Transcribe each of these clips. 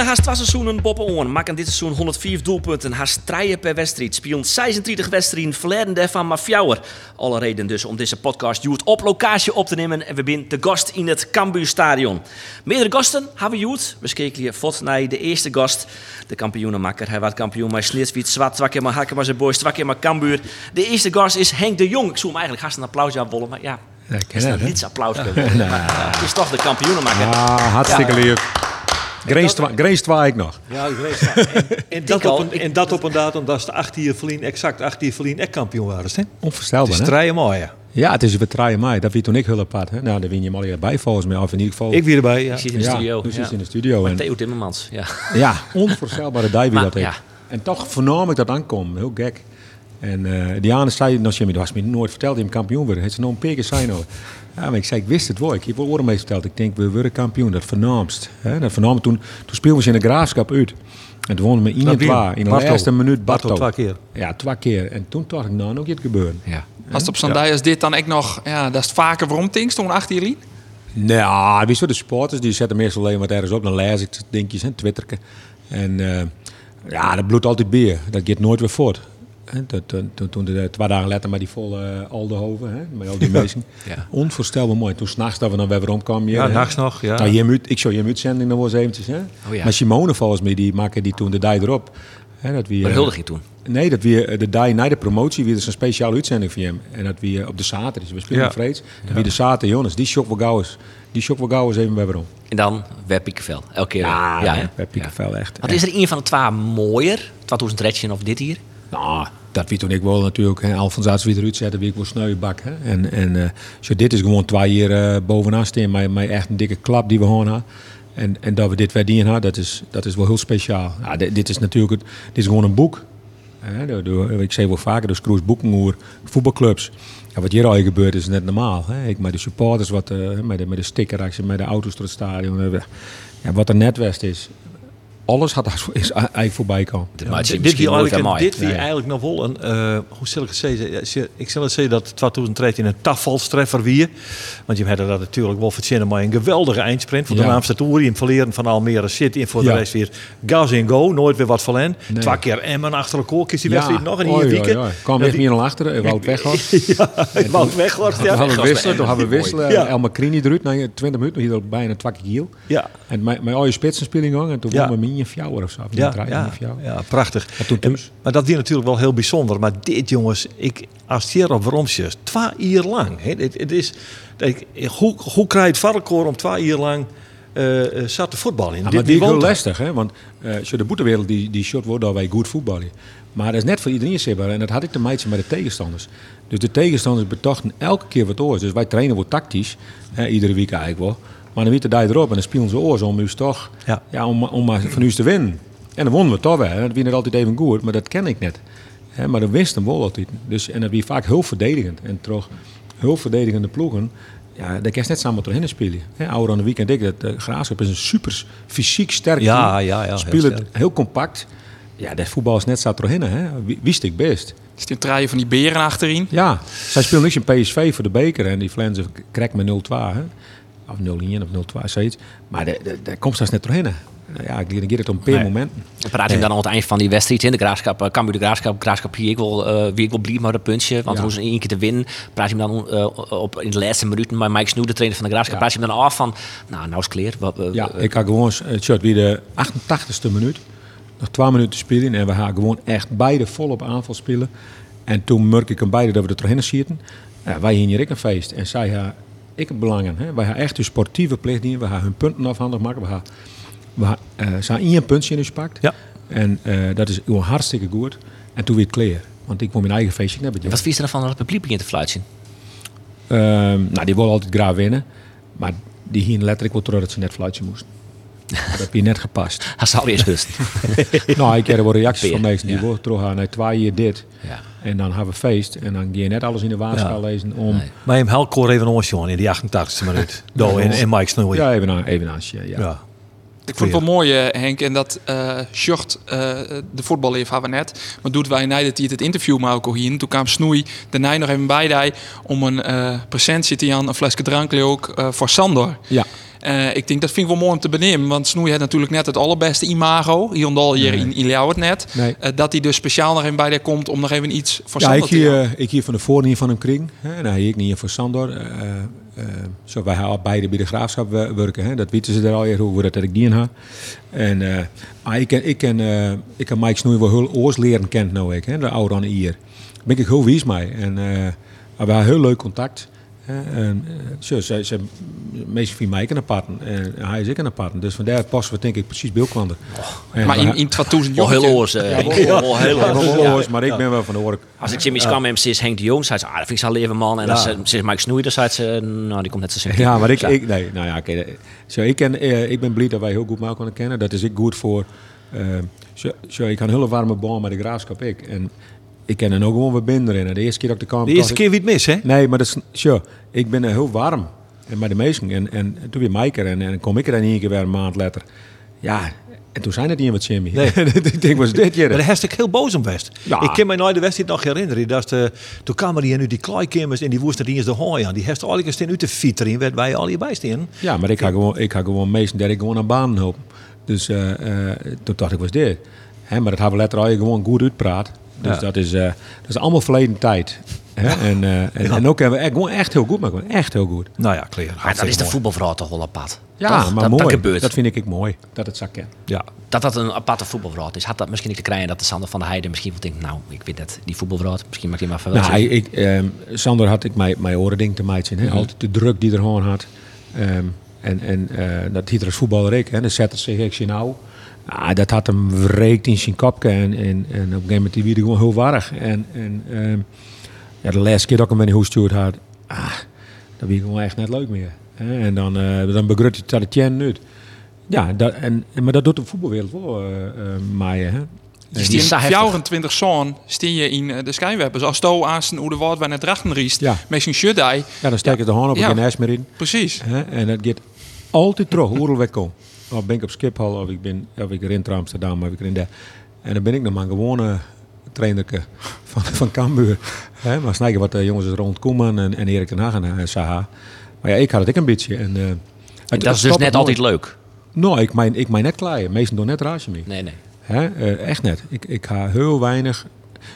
Stieren haast twee seizoenen Bob on, maken dit seizoen 104 doelpunten, haast draaien per wedstrijd, spelen 26 wedstrijden, verleden daarvan maar fjouwer. Alle reden dus om deze podcast Joet op locatie op te nemen en we zijn de gast in het Cambuurstadion. Meerdere gasten hebben we Joet. We kijken hier vod naar de eerste gast, de kampioenenmakker. Hij werd kampioen met Slitswiet, Zwart, twee keer maar Hakken, maar zijn boys, twee keer maar Cambuur. De eerste gast is Henk de Jong. Ik zou hem eigenlijk haast een applaus aan willen, maar ja, is dat het, hè? niet applaus. Is toch de kampioenenmakker. Ah, hartstikke lief. Grace twa- ik nog. Ja, het. En, en, dat op een, en dat op een datum dat ze acht jaar verlien, exact acht jaar verlien, echt kampioen waren. Hè? Het Onvoorstelbaar, is hè? draaien mooi, ja. Ja, het is weer draaien. Dat wie toen ik heel apart. Hè? Nou, daar win je hem al bij volgens mij. Of in ieder geval... Ik weer erbij, ja. Ik zit in de studio. ja. in de studio. Met En, Theo Timmermans, ja. ja, onvoorstelbare die wie Maar, dat heeft. ja. En toch vernam ik dat aankomen. Heel gek. En eh Diana zei, nou, Jimmy, dat was me nooit verteld dat je kampioen werd. Het is nog een paar keer zijn al. Ja, maar ik zei, ik wist het wel. Ik heb wel mee verteld. Ik denk, we worden kampioen. Dat vernaamst. Hè? Dat vernaam toen, toen speelden we in de graafschap uit. En toen wonnen we 1 en 2. In de Bartel. laatste minuut Bartel Bartel. twee keer. Ja, twee keer. En toen dacht ik, nou, nog iets gebeuren. ja. Als het op zo'n is dit dan ik nog, ja, dat is het vaker waarom toen achter je liet. Nou, wie zo de supporters die zetten meestal alleen wat ergens op. Dan lees ik dingetjes en twitterken. En eh, ja, dat bloedt altijd bier. Dat gaat nooit weer voort. Toen, de, twee dagen later met die volle uh, Aldehoven, hè, met al die mensen. Ja. Onvoorstelbaar mooi. Toen s'nachts dat we dan weer omkwamen. hier, Ja, hè. nachts nog, ja. Nou, je moet, ik zou je uitzending nog wel eens eventjes. Hè. Oh ja. Maar Simone volgens mij, die maken die toen de dag erop. Hè, dat we, Maar eh, huldiging toen. Nee, dat we eh, de dag na de promotie weer dus een speciale uitzending van hem. En dat we eh, op de zaterdag, we spelen Ja. vreeds. Dat we de zaterdag, jongens, die shock wel gauw eens. Die shock wel gauw eens even bij waarom. En dan weer Piekenvel. Elke keer. Ja, ja, bij Piekenvel echt. Wat is er een van de twee mooier? 2013 of dit hier? Nou, dat weet toen ik wel natuurlijk. Arts weer eruit zetten, wie ik wel sneuwbak. Hè. En, en eh, zo dit is gewoon twee jaar eh, bovenaan. Met, met echt een dikke klap die we gewoon hadden. En, en dat we dit verdienen hadden, dat is, dat is wel heel speciaal. Ja, dit, dit is natuurlijk het, dit is gewoon een boek. Hè. Ik zeg wel vaker, door Scrooge boeken over voetbalclubs. Wat hier al gebeurt is net normaal. Hè. Ik met de supporters, wat, eh, met, de, met de stickeractie, met de auto's door het stadion. Ja, wat er net west is. Alles had is eigenlijk voorbij komen. maar het dit hier eigenlijk, dit Nee. eigenlijk nog wel een, eh, hoe zal ik het zeggen? Ik zal het zeggen dat 2013 een tafvalstreffer weer. Want je hebt dat natuurlijk wel verzinnen, maar een geweldige eindsprint. Voor de Ja. naamste Tour in het verleden van Almere City. En voor de Ja. rest weer gas in go, nooit weer wat verlen. Nee. Twee keer Emmen achter elkaar, is die wedstrijd nog een hier oei, weekend. oei. kwam echt meer naar achter, eh, Wout Weghorst. Ja, Weghorst, hadden ja. we wisselen, toen hadden we wisselen. Ja. El Macrini eruit, na 20 minuten, hier bijna twee keer giel. Ja. En mijn, mijn oude spitsspeling gang, en toen Ja. we min fjouwer of zo. of Ja, ja, ja, prachtig. En toen. Maar dat is natuurlijk wel heel bijzonder. Maar dit, jongens, ik als hier op Romsjes, twee uur lang. Het, het is, ik, hoe, hoe krijg je het varkenkoor om twee uur lang eh eh, zat te voetballen? Ja, maar die is heel lastig, hè? want zo de boetewereld die, die shot wordt dat wij goed voetballen. Maar dat is net voor iedereen zichtbaar en dat had ik te meidje met de tegenstanders. Dus de tegenstanders betochten elke keer wat oors. Dus wij trainen wel tactisch, hè, iedere week eigenlijk wel. Maar dan weten die erop en dan spelen ze oors om dus toch, Ja. ja. om, om maar van u te winnen. En dan wonnen we toch wel. Dat winnen altijd even goed, maar dat ken ik net. Hè, maar dan wist hem wel altijd. Dus, en dat wie vaak heel verdedigend. En toch heel verdedigende ploegen. Ja, daar kan je net samen doorheen spelen. Hè, ouder aan de weekend ik, dat de Graafschap is een super fysiek sterk Ja, team. ja, ja, heel sterk. heel compact. Ja, dat voetbal is net zo doorheen. Hè. Wie- Wist ik best. Dus die draaien van die beren achterin. Ja, zij spelen niks in PSV voor de beker. En die Flensen krijgt met 0-2. Of 0-1 of 0-2, zoiets. Maar daar- komt ze net doorheen. hè. Ja, ik ik het op een Nee. momenten. Dan praat je dan aan het eind van die wedstrijd in de graafschap. Uh, Cambuur de graafschap, graafschap hier ik wil, eh wie ik wil blij maar een puntje. Want Ja. hoe ze één keer te winnen, praat je hem dan eh, op in de laatste minuten met Mike Snoe, de trainer van de graafschap, Ja. praat je hem dan af van, nou, nou is het clear. Wat, eh, Ja, eh, ik had gewoon het shot wie de 88ste minuut. Nog twee minuten spelen en we gaan gewoon echt beide vol op aanval spelen. En toen merk ik hem beide dat we er doorheen schieten. Wij hier ik een feest en zij ik het belangen. Hè. Wij gaan echt de sportieve plicht doen. We gaan hun punten afhandig maken. We gaan, we gaan eh, ze gaan één puntje in pakt. Ja. En eh, dat is gewoon hartstikke goed. En toen weer klaar. Want ik moet mijn eigen feestje hebben. wat vies er dan van dat het publiek begint te fluitsen? Ehm, nou, die willen altijd graag winnen. Maar die hier letterlijk wel terug dat ze net fluitje moesten. dat heb je net gepast. Hij zou eerst best. nou, ik heb er wel reacties van mensen die ja. terug gaan. Nee, twee jaar dit. ja. En dan hebben we feest. En dan ga je net alles in de waarschuw Ja. lezen om... Nee. Maar je hem Helkoor even ons, jongen, in die 88e minuut. Do en, en Mike Snoei. Ja, even aan, even aan. Ja. ja. Ik vond het wel mooi, eh, Henk, en dat eh shirt, eh, de voetballeef hebben we net. Maar doet wij net dat hij het interview elkaar hier. Toen kwam Snoei daarna nog even bij die om een eh presentie te aan, een flesje drankje ook eh, voor Sander. Ja. Eh, ik denk dat vind ik wel mooi om te benemen, want Snoei had natuurlijk net het allerbeste imago. Hier al hier Nee. in, in Leeuwarden net. Nee. Eh, dat hij dus speciaal nog even bij daar komt om nog even iets voor Ja, Sander ik hier, ik hier van de voornier van hem kring. Hè. Nou, ik niet voor Sandor. eh zo wij gaan beide bij de graafschap we- werken. Hè. Dat weten ze er al hoe we dat ik die in ha. En maar ik ken, ik ken, ik ken Mike Snoei wel heel oors leren kent nou ik, hè, de oude hier. Daar ben ik heel wies mee. En eh, we hebben heel leuk contact. En, eh, zo, ze, ze, meestal vind mij een aparten en hij is ik een aparten. Dus vandaar passen we denk ik precies beeldkwanten. En Maar in, in 2000 Wel heel oors. eh, Ja, heel oors. maar ik ben wel van de oor. Als ik Jimmy kwam en ze is Henk de Jong, zei ze, ah, dat vind ik zo'n leven man. En als ze Mike dan zei ze, nou, die komt net zo simpel. Ja, maar ik, ik nee, nou ja, oké. zo, ik, ken, eh, ik ben blij dat wij heel goed elkaar kunnen kennen. Dat is ik goed voor. eh, zo, zo, ik had een hele warme band met de graafschap. Ik. En ik ken er ook gewoon wat binder in. De eerste keer dat ik de kamp De eerste keer wie het mis, hè? Nee, maar dat is, zo, ik ben er heel warm. En bij de meesten. En, en toen weer Mike er. En, en kom ik er dan één keer weer een maand later. Ja, en toen zijn het niet met Jimmy. Nee. ik denk, was dit Maar daar ik heel boos om best. Ja. Ik kan me nooit de wedstrijd nog herinneren. Dat de, toen kwamen die en nu die kleikimmers en die woesten die eens de hooi aan. Die heeft al een steen uit de fietser in, werd wij al hierbij staan. Ja, maar ik ga gewoon, ik ga gewoon meesten dat ik gewoon aan banen helpen. Dus eh, eh, toen dacht ik, was dit? Hè, maar dat hebben we al gewoon goed uitpraat. Dus Ja. dat, is, eh, dat is allemaal verleden tijd. Hè? En, eh, en, en ook hebben we echt, gewoon echt heel goed, maar gewoon echt heel goed. Nou ja, clear. Maar dat is de voetbalvrouw toch wel apart. Ja, Toch? maar dat, mooi. dat gebeurt. Dat vind ik, ik mooi, dat het zak ken. Ja. dat dat een aparte voetbalvrouw is. Had dat misschien niet te krijgen dat de Sander van der Heijden misschien wel denkt, nou, ik weet dat, die voetbalvrouw, misschien maakt hij maar veel Nou, ik, ehm, Sander had ik mijn, mijn oren ding te meiden. hè. Altijd de druk die er gewoon had. Ehm, en en eh, dat hiet er als voetballer ik. Hè. Dan zich ik zien nou. Ah, dat had hem wreekt in zijn kopje. En, en, op een gegeven moment die gewoon heel warrig. En, en ehm, ja, de laatste keer dat ik hem in de hoestuurd had. Ah, dat werd gewoon echt net leuk meer. Hè. En dan, eh dan begrut hij het tien uit. Ja, dat, en, maar dat doet de voetbalwereld wel, eh eh, maaien. Hè. Dus Die die is zo heftig. 24 zoon steen je in eh, de Skywebbers. Als to aan hoe de woord bij het drachten riest. Ja. Met zijn shirt die. Ja, dan steek je de hand op Ja. en geen ijs meer in. Precies. Hè? En dat gaat altijd terug, hoe ik kom. Of ben ik op Schiphol, of ik ben of ik in Amsterdam, of ik in daar. En dan ben ik nog maar een gewone trainer van, van Cambuur. Hè? Maar snijden wat de jongens is rond Koeman en, en Erik ten Hag en eh, Saha. Maar ja, ik had het ook een beetje. En, eh, dat is dus net altijd leuk. Nou, ik mijn, ik mijn net kleien. Meestal doen net raasje mee. Nee, nee. Hè? Eh, echt net. Ik, ik ga heel weinig.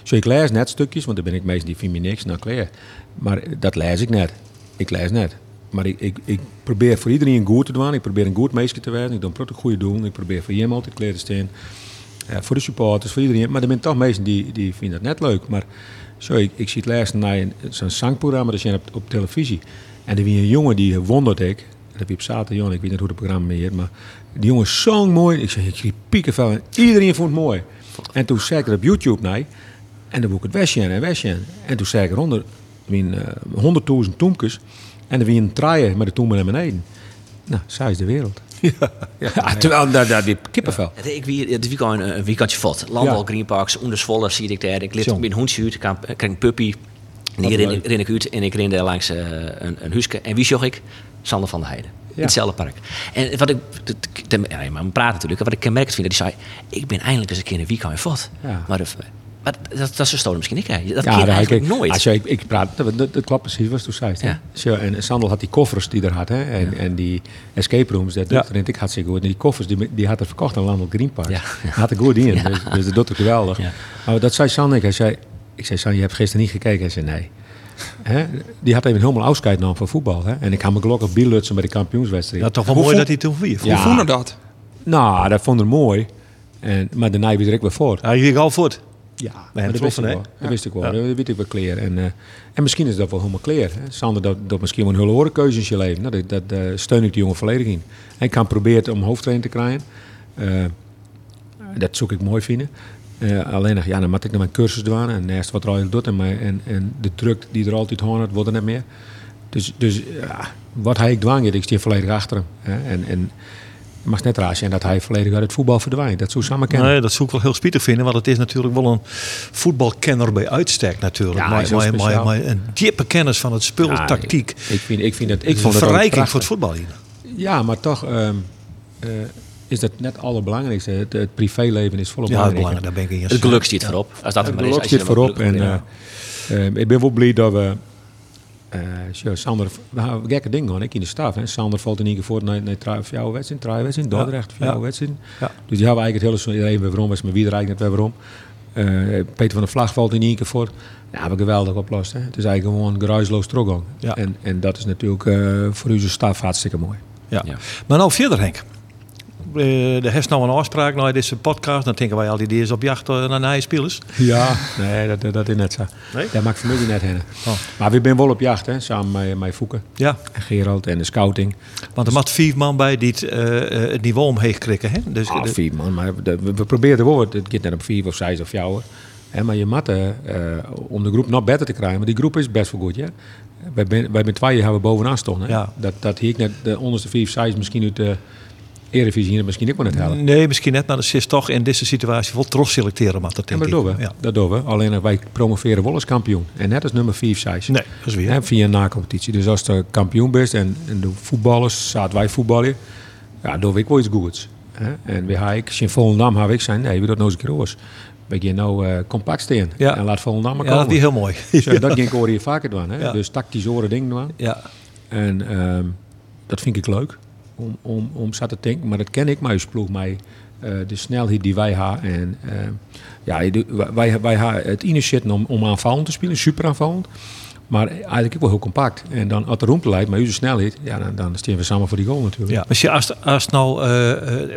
Zo, ik lees net stukjes, want dan ben ik meestal die vind me niks nou klaar. Maar dat lees ik net. Ik lees net. Maar ik, ik, ik probeer voor iedereen goed te doen. Ik probeer een goed meisje te werden. Ik doe een goede doen. Ik probeer voor hem altijd klaar te staan. Eh, voor de supporters, voor iedereen. Maar er zijn toch mensen die, die vinden dat net leuk. Maar zo, ik, zie het laatst naar een- zo'n zangprogramma dat je op, op televisie. En er was een jongen die wondert ik. Dat heb je op zaterdag. Ik weet niet hoe het programma heet. Maar die jongen is zo mooi. Ik zeg, ik zie piekenvel. En iedereen vond het mooi. En toen zei ik er op YouTube naar. En dan boek ik het westje en westje. En toen zei ik eronder, min honderdduizend toemkes. En dan wie een traaien met de toemen naar beneden. Nou, zij is de wereld. Ja, terwijl daar, daar die kippenvel. Ik wie het weekend een, een weekendje vat. Landal, Ja. Greenparks, Ondersvolle zie ik daar. Ik liet Jong. in een hoensje uit, ik kreeg een puppy. En die Wat ren, ik uit en ik ren daar langs eh, een, een huisje. En wie zag ik? Sander van der Heijden. In hetzelfde park. En wat ik, dat- ja, maar we praten natuurlijk. Wat ik kenmerkend vind, dat hij zei, ik ben eindelijk eens een keer een weekend in. Ja. Maar, de- maar dat, dat is zo misschien niet. Hè. Dat Ja, daar eigenlijk ik, nooit. Als je, ik, ik praat, dat, dat, klopt precies wat je zei. Ja. Zo, en Sandel had die koffers die er had, hè, en, en die escape rooms, dat Ja. ik hartstikke goed. En die koffers die, die had er verkocht aan Landel Green Park. Ja. Had er goed in, dus, dus dat doet geweldig. Maar dat zei Sander, hij zei, ik zei, Sander, je hebt gisteren niet gekeken? Hij zei, nee. Hè? Die had even helemaal afscheid genomen van voetbal. Hè? En ik had me gelukkig bielutsen bij de kampioenswedstrijd. Dat toch wel mooi dat hij toen vier. Hoe Ja. voelde dat? Nou, dat vond ik mooi. En, maar daarna weer ik weer voor. Hij ging al voort. Ja, dat wist, ik hè? wel. dat wist ik wel. Dat weet ik wel clear. En, eh, en misschien is dat wel helemaal clear. Hè? Sander, dat, dat misschien wel een hele horen keuze in je leven. Nou, dat dat eh, steun ik die jongen volledig in. En ik kan proberen om hoofdtrainer te krijgen. Eh, dat zoek ik mooi vinden. Eh, alleen nog, ja, dan moet ik naar mijn cursus doen. En naast wat Royal doet. En, mijn, en, en de druk die er altijd hoort, wordt er net meer. Dus, dus ja, wat hij ik dwang, ik sta volledig achter hem. Hè? En, en je mag net raar zijn dat hij volledig uit het voetbal verdwijnt. Dat zou samen kennen. Nee, dat zou ik wel heel spietig vinden, want het is natuurlijk wel een voetbalkenner bij uitstek natuurlijk. Ja, maar, maar, maar, een diepe kennis van het spul, Ja, tactiek. Ik vind, ik vind het, ik vond het verrijking voor het voetbal hier. Ja, maar toch ehm, eh, is dat net het allerbelangrijkste. Het, het privéleven is volop Ja, belangrijk. daar ben ik in Het geluk stiet voorop. Als dat Het maar geluk zit voorop. En, voor- eh, eh, ik ben wel blij dat we... eh Sander, we hebben gekke dingen gewoon, ik in de staf. Hè. Sander valt in één keer voor naar, naar trouw- voor jouw wedstrijd, trouwwedstrijd, Dordrecht, voor Ja. jouw wedstrijd. Ja. Dus die hebben we eigenlijk het hele seizoen iedereen weer waarom is, maar wie er eigenlijk net weer waarom. Eh, Peter van der Vlag valt in één keer voor. Ja, hebben we geweldig oplost. Hè. Het is eigenlijk gewoon geruisloos teruggang. Ja. En, en dat is natuurlijk eh, voor onze staf hartstikke mooi. Ja. Ja. Maar nou verder Henk. Eh, de heeft nou een afspraak naar deze podcast. Dan denken wij al die is op jacht eh, naar nieuwe spelers. Ja, nee, dat, dat is net zo. Nee? Dat maakt familie net heen. Oh. Maar we zijn wel op jacht, hè, samen met, met Fouke Ja, en Gerald en de scouting. want er mat vier man bij die het, eh, het niveau omheen krikken. Hè? Dus, Ah, de- vier man, maar we, we, we proberen het wel. Het gaat net op vier of zes of jouw. Hè, maar je eh, om de groep nog beter te krijgen. Maar die groep is best wel goed, ja. Wij met tweeën hebben we bovenaan. Hè. Ja. Dat, dat hier net de onderste vier zes misschien uit de Eredivisie misschien ook wel net helpen. nee, misschien net, maar dat is toch in deze situatie wel terug selecteren. Maar dat Ja, denk maar dat doen we. Ja. Dat doen we. Alleen eh, wij promoveren wel als kampioen. En net als nummer 5, 6. Nee, dat is weer. Hè, via een na-competitie. Dus als de kampioen bent en, en de voetballers, zaten wij voetballen, ja, doen we ook wel iets goeds. Hè? En we hebben ik, in Volendam heb ik zijn, nee, we het nog eens een keer. We gaan nou eh, compact staan Ja. en laat Volendam maar Ja, dat komen. is heel mooi. Zo, dat ging ik hoor hier vaker doen. Hè? Ja. Dus tactisch oren dingen doen. Ja. En ehm, dat vind ik leuk om, om, om zo te denken. Maar dat ken ik, maar ploeg mij. eh, de snelheid die wij hebben. En ehm, ja, wij, wij hebben het initiëren om, om aanvallend te spelen, super aanvallend. Maar eigenlijk ook wel heel compact. En dan als de leidt, maar uw snelheid, ja, dan, dan we samen voor die goal natuurlijk. Ja, maar als, als nou,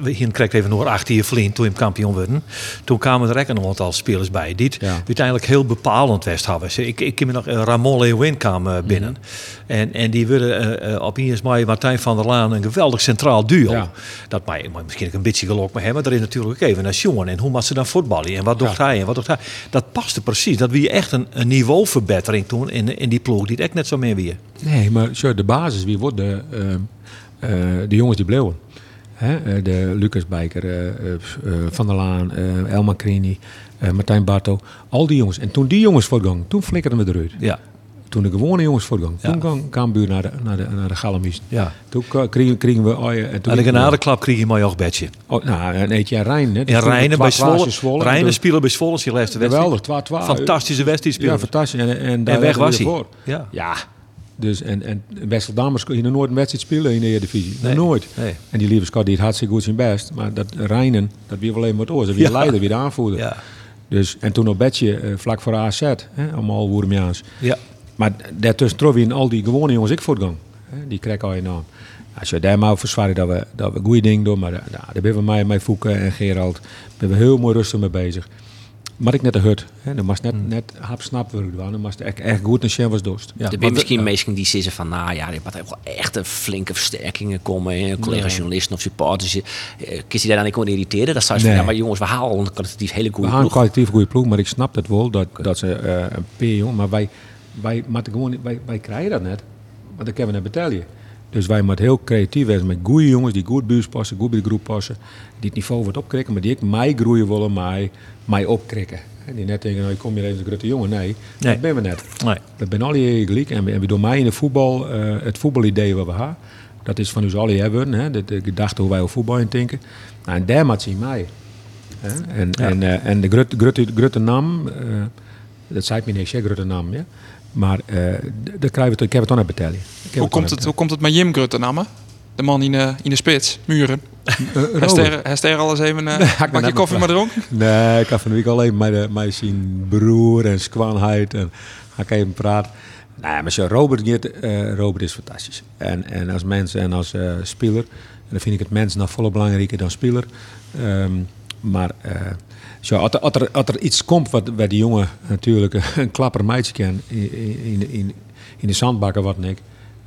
we hier krijgt even nog achter je vriend toen je kampioen werden. Toen kwamen er ook een aantal spelers bij die Ja. uiteindelijk heel bepalend west hadden. Ik, ik ken me nog, eh, Ramon Leeuwin kwam binnen. En, en die werden eh, op ISMAI Martijn van der Laan een geweldig centraal duo. Ja. Dat mij maar misschien ook een beetje gelok met hem, maar er is natuurlijk ook even naar jongen. En hoe moet ze dan voetballen? En wat doet hij? En wat doet hij? Dat paste precies. Dat wie echt een, een niveauverbetering toen in, in die ploeg. Die het echt net zo meer wie. Nee, maar zo, de basis, wie wordt de, ehm, eh, de jongens die bleven? Hè? eh, de Lucas Bijker, eh, Van der Laan, Elma Crini, Martijn Barto. Al die jongens. En toen die jongens voortgang, toen flikkerden we eruit. Ja. Toen de gewone jongens voortgang, Ja. toen kwam Cambuur naar de, naar de, naar de Galamies. Ja. Toen kregen, kregen we... Oh, en toen En de genadeklap kreeg je mooi ook bedje. Oh, nou, en eentje in Rijn. Hè. En Rijnen bij Zwolle. Zwolle. Rijnen spelen bij Zwolle, je laatste wedstrijd. Geweldig, 12 Fantastische wedstrijd spelen. Ja, fantastisch. En, en, daar En weg was hij. Ja. Ja. Dus, en, en Wesseldammers kon je nog nooit een wedstrijd spelen in de Eredivisie. Nee. Nooit. Nee. En die lieve Scott die het hartstikke goed zijn best. Maar dat Rijnen, dat weer wel even wat oors. Dat weer Ja. de leider, weer de aanvoerder. Ja. Dus, en toen op bedje, eh, vlak voor AZ, hè, allemaal Woermiaans. Ja. Maar daartussen trof je al die gewone jongens ik voortgang. Hè, die krijgen al je naam. Als je daar maar verzwaren dat we, dat we goede dingen doen. Maar eh, nou, daar ben we mij, mij Fouke en Gerald. ben we heel mooi rustig mee bezig. Maar ik net de hut. Hè, dan was net, net hap snap worden. Dan was het echt, echt goed en Sjen was dorst. Ja. er zijn misschien mensen die zeggen van, nou ja, er wel echt een flinke versterkingen komen. hè. Collega's journalisten of supporters. eh, Kies je daar dan niet gewoon irriteren? Dat zou je van, ja, maar jongens, we halen al een kwalitatief hele We goede gaan een ploeg. kwalitatief goede ploeg, maar ik snap het wel dat, dat ze eh, een P jong, maar wij, wij, gewoon, wij, wij krijgen dat net, want dan kunnen we net betalen. Dus wij moeten heel creatief zijn met goede jongens die goed buurt passen, goed bij de groep passen, die het niveau wordt opkrikken, maar die ik mij groeien willen, mij, mij opkrikken. En die net denken, nou, ik kom hier even een grote jongen. Nee, Nee. dat ben we net. Nee. We zijn alle gelijk en en we doen mij in de voetbal, eh, het voetbalidee wat we hebben, dat is van ons alle hebben, hè, de, de gedachte hoe wij over voetbal in denken. Nou, en daar moet zien mij. Hè? En, en, eh, en de grote, grote, grote naam, eh, dat zei ik me niet, grote naam, ja. Maar eh daar krijgen we, ik heb het dan net betalen. Hoe komt, het, hoe komt het met Jim Grutte namen? De man in de, in de spits, muren. Hij ster- Hij ster alles even. eh ik ben pak je koffie maar dronken? Nee, ik had van de week alleen de- met zijn broer en skwanheid en ga ik even praten. Nee, maar zo, Robert, eh, Robert is fantastisch. En, en als mens en als eh, speler. En dan vind ik het mens nog volle belangrijker dan speler. Ehm, maar eh, zo, als, er, als, er, als er iets komt wat bij die jongen natuurlijk een klapper meidje kan in, in, in, in de zandbakken wat ik.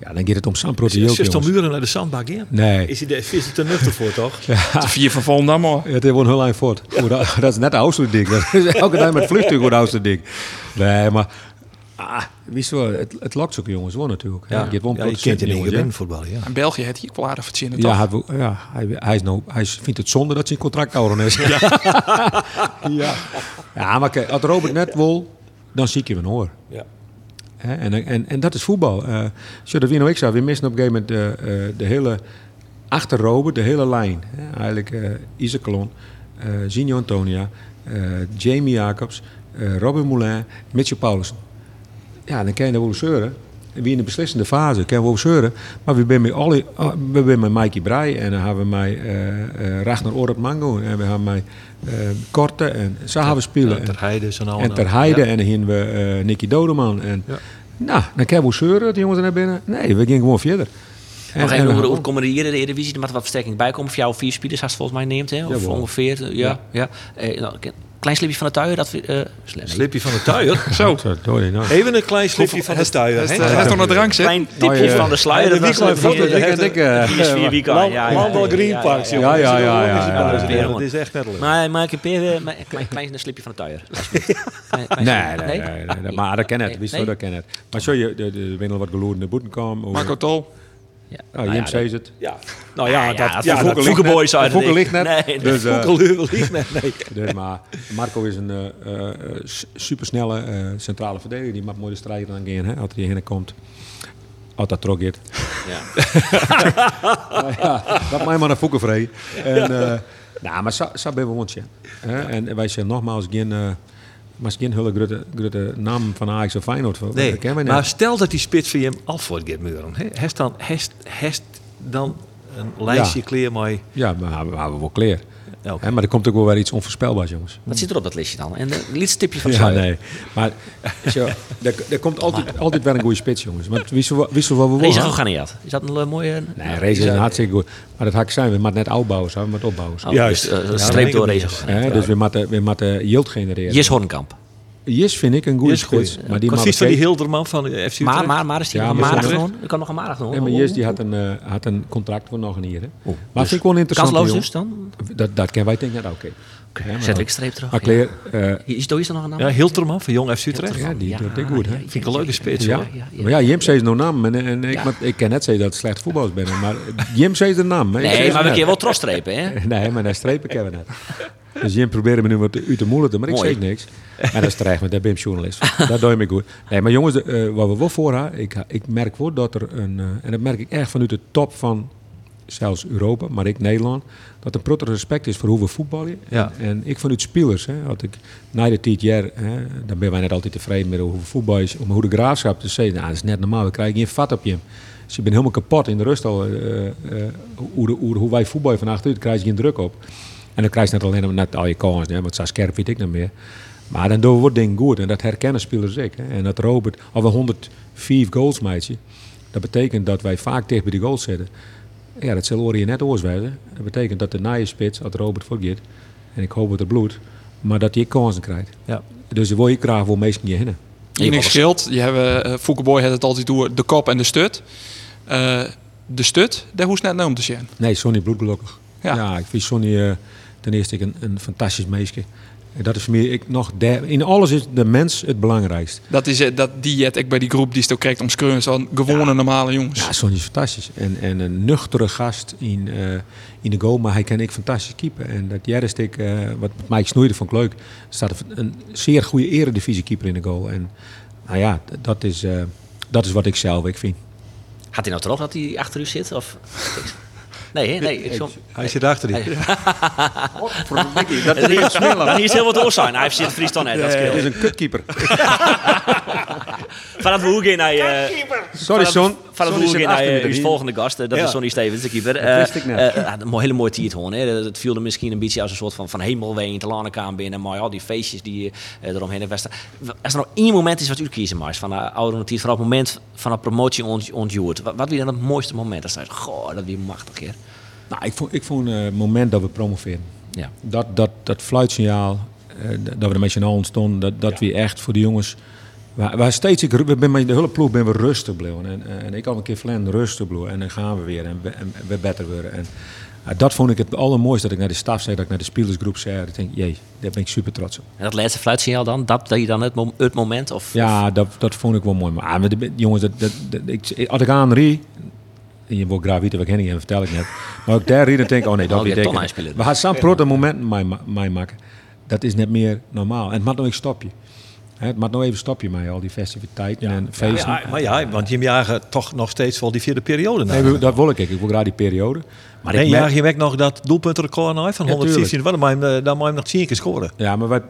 Ja, dan gaat het om zandproteïel. Is er muren naar de zandbak in? Nee. Is hij de, is hij te nuchter voor, toch? De vier van Volendam hoor. Ja, het is een heel eind voort. Dat, dat is net de oudste dik. Dat is elke dag met vliegtuig wordt de oudste dik. Nee, maar Ah, wist je wel, het, het lokt ook jongens wel natuurlijk. Ja, Je hebt wel ja, een je kent je niet hè. winnen voetballen, ja. In België heeft hij ook wel aardig verzinnen, Ja, toch? hij, ja hij, hij, is nou, hij vindt het zonde dat zijn contract ouder is. Ja. ja. ja, maar kijk, als Robert net wil, dan zie ik je van hoor. Ja. Hè, En, en, en dat is voetbal. Eh zo dat wie nou ik zei, we missen op een gegeven moment de, eh, de hele achter Robert, de hele lijn. Hè. Eigenlijk eh Isaac Colon, eh Zinho Antonia, eh, Jamie Jacobs, eh, Robin Moulin, Mitchell Paulussen. Ja, dan kan je wel zeuren. En wie in de beslissende fase kan wel zeuren. Maar we zijn met, alle, ah, we zijn met Mikey Breij en dan hebben we met eh eh Ragnar Orad Mango en we hebben met eh Korte en zo hebben we spelen. Ja, Ter Heide zijn al. En ter Heide Ja. en dan gingen we eh Nicky Dodeman. En, Ja. Nou, dan kan je wel zeuren, die jongens er naar binnen. Nee, we gingen gewoon verder. En, Nog en even we- hoe, komen hier in de Eredivisie? Er moet wat versterking bij komen. Voor jou vier spelers als volgens mij neemt, hè? Of ongeveer. Ja, ja. Eh, nou, klein slipje van de tuin. Dat eh, nee. Slipje van de tuier. Zo. Nou. Even een klein slipje van de tuier. Hij is hè? hij is nog naar drank, zit. Klein tipje ja. van de sluier. Dat was ik, eh, vier- weekend, Land- ja, ja, Landal ja, Green ja, Parks, ja, ja, ja, Dat is echt netterlijk. Maar maak een een klein, slipje van de tuier. Nee, nee, nee, maar dat ken het. Wist dat ken het. Maar zo je, de, de, de wat geloerde boeten kwam. Marco Tol. Ja. Oh, Nou Jim ja, zei het. Ja. Nou ja, ja, dat... Ja, dat Voekelboys uit het ligt net. Nee. Dus, Voekelheuvel ligt net, nee. dus, maar Marco is een s- supersnelle eh, centrale verdediger. Die maakt mooi de strijd aan gaan, hè, als hij hierheen komt. Als dat trok. Ja. Maar ja, dat mij maar een voeken vrij. En, nou, maar zo, zo ben we wondje. Hè? En wij zijn nogmaals geen, maar geen hele grote, grote naam van Ajax of Feyenoord. Dat Nee, niet. maar stel dat die spits van je hem af voor gaat muren. hè, Heeft dan, heeft, heeft dan een lijstje Ja. kleer mee? Ja, maar we hebben we wel kleer. Hè, maar er komt ook wel weer iets onvoorspelbaars, jongens. Wat zit er op dat listje dan? En een liefst tipje van Ja, nee. Maar zo, er, er komt altijd, altijd wel een goede spits, jongens. Want wist je wat we willen? geganeerd. Is dat een eh, mooie... Nee, Reza is een hartstikke goed. Maar dat haak zijn. We moeten net opbouwen, zo. we moeten opbouwen. Oh, Juist. dus, eh, Ja, streep dat door niet. Dus we moeten, we moeten yield genereren. Jes Hornkamp. Yes vind ik een goede Is goed. spits. Maar die Precies van die ook- Hilderman van de FC Utrecht. Maar, maar, maar is die Ja, nog maar gewoon? Ik kan nog een maandag nog. Ja, maar Yes die had een, eh, had een contract voor nog een hier. Hè. Oeh, maar vind ik wel interessant. Kansloos dus dan? Dat, dat kennen wij denken, ja, oké. Ja, maar- Zet ik streep terug. Maar ja. Kleer, eh, Is is er nog een naam? Ja, Hilterman van Jong FC Utrecht. ja, die doet dit goed, hè. Vind ik een leuke spits, ja. Maar ja, Jim zei zijn naam. En, en ik, Ja. maar ik kan net zeggen dat het slecht voetballers ben. Maar Jim zei zijn naam. Ik Nee, maar we net. kunnen wel trosstrepen, hè? Nee, maar daar strepen kennen we net. Dus Jim probeerde me nu wat uit te moeilijken, maar ik Mooi. zeg niks. En dat is terecht, want daar ben ik journalist. Dat doe je me goed. Nee, maar jongens, eh, wat we wel voor hebben, ik, ik merk wel dat er een, eh, en dat merk ik echt vanuit de top van zelfs Europa, maar ik Nederland, dat er protter respect is voor hoe we voetballen. Ja. En, en ik vanuit spelers, hè, had ik na de tien jaar, hè, dan ben wij net altijd tevreden met hoe we voetbal is, om hoe de graafschap te zeggen, nou, dat is net normaal, we krijgen geen vat op je. Dus je bent helemaal kapot in de rust al. eh, hoe, de, hoe, hoe wij voetballen van achteruit, krijg je geen druk op. En dan krijg je net alleen net al je kansen, hè, want zo scherp weet ik niet meer. Maar dan doen we dingen goed en dat herkennen spelers ik. Hè. En dat Robert, al we 104 goals meidje, dat betekent dat wij vaak tegen bij de goals zitten. Ja, dat zal je net oorswijzen. Dat betekent dat de naaie spits, als Robert voorgeet, en ik hoop dat het bloed, maar dat hij kansen krijgt. Ja. Dus dan wil je graag voor meesten je hinnen. Je niks scheelt. Je hebt, uh, Foukeboy had het altijd door de kop en de stut. Eh, de stut, daar hoest net naar om te zien. Nee, Sonny bloedgelukkig. Ja. Ja. ik vind Sonny eh, ten eerste ik een, een fantastisch meisje. En dat is voor mij ik nog der, in alles is de mens het belangrijkst. Dat is eh, dat die het ik bij die groep die stel krijgt om skreun van gewone normale jongens. Ja, Sonny is fantastisch. En, en een nuchtere gast in, eh, in de goal, maar hij kan ik fantastisch keeper. En dat Jerry ik, eh, wat Mike Snoeide vond ik leuk, staat een, zeer goede eredivisie keeper in de goal. En nou ja, dat is, eh, dat is wat ik zelf ik vind. Had hij nou toch dat hij achter u zit? Of... Nee, nee. Ik zo... Hij zit achter die. Dat is niet Maar hier is heel wat oor zijn. Hij heeft zit Fries dan net. Dat Het is een kutkeeper. Vanaf hoe ging hij... eh, Sorry, Son. Uw erin. volgende gast? eh, Dat Ja. is Sonny Stevens, de keeper. Dat Eh, wist ik net. eh, eh, een hele mooie tiert. Dat- Het viel er misschien een beetje als een soort van, van hemelwee in de Lanekamer binnen. Maar al die feestjes die eh, eromheen hebben. Als er nou één moment is wat u kiezen maar van de oude tiert, vooral het moment van een promotie ont- ontjoerd. Wat, wat wie dan het mooiste moment? Dat is goh, dat wie machtig hier. Nou, ik vond, ik vond eh, het moment dat we promoveren. Ja. Dat, dat, dat fluitsignaal, eh, dat we er met z'n allen stonden, dat, dat we echt voor de jongens... We, we steeds, ik, we ben met de hele ploeg ben we rustig blijven. En, en ik al een keer Flen rustig blijven. En dan gaan we weer en we, en we beter worden. En Ja, dat vond ik het allermooiste dat ik naar de staf zei, dat ik naar de spelersgroep zei. Ik denk, jee, daar ben ik super trots op. En dat laatste fluitsignaal dan, dat, dat je dan het, mom- het moment? Of, Ja, dat, dat vond ik wel mooi. Maar ah, maar de- jongens, dat, dat, dat- ik, als ik aan rie, en je wil graag weten wat ik hen vertel ik net. Maar ook daar rie, dan denk ik, oh nee, dat die denken. tonijspelen. We gaan zo'n momenten mij, mij maken. Dat is net meer normaal. En het mag nog een stopje. Het mag nog even stopje mij, al die festiviteiten en feesten. Ja, maar ja, want je jagen toch nog steeds wel die vierde periode. Nee, dat wil ik. Ik wil graag die periode. Maar Nee, ik merk- je weg nog dat doelpuntenrecord nou van Ja, 115. Wat, dan moet je hem, eh, dan moet je hem nog 10 keer scoren. Ja, maar wij,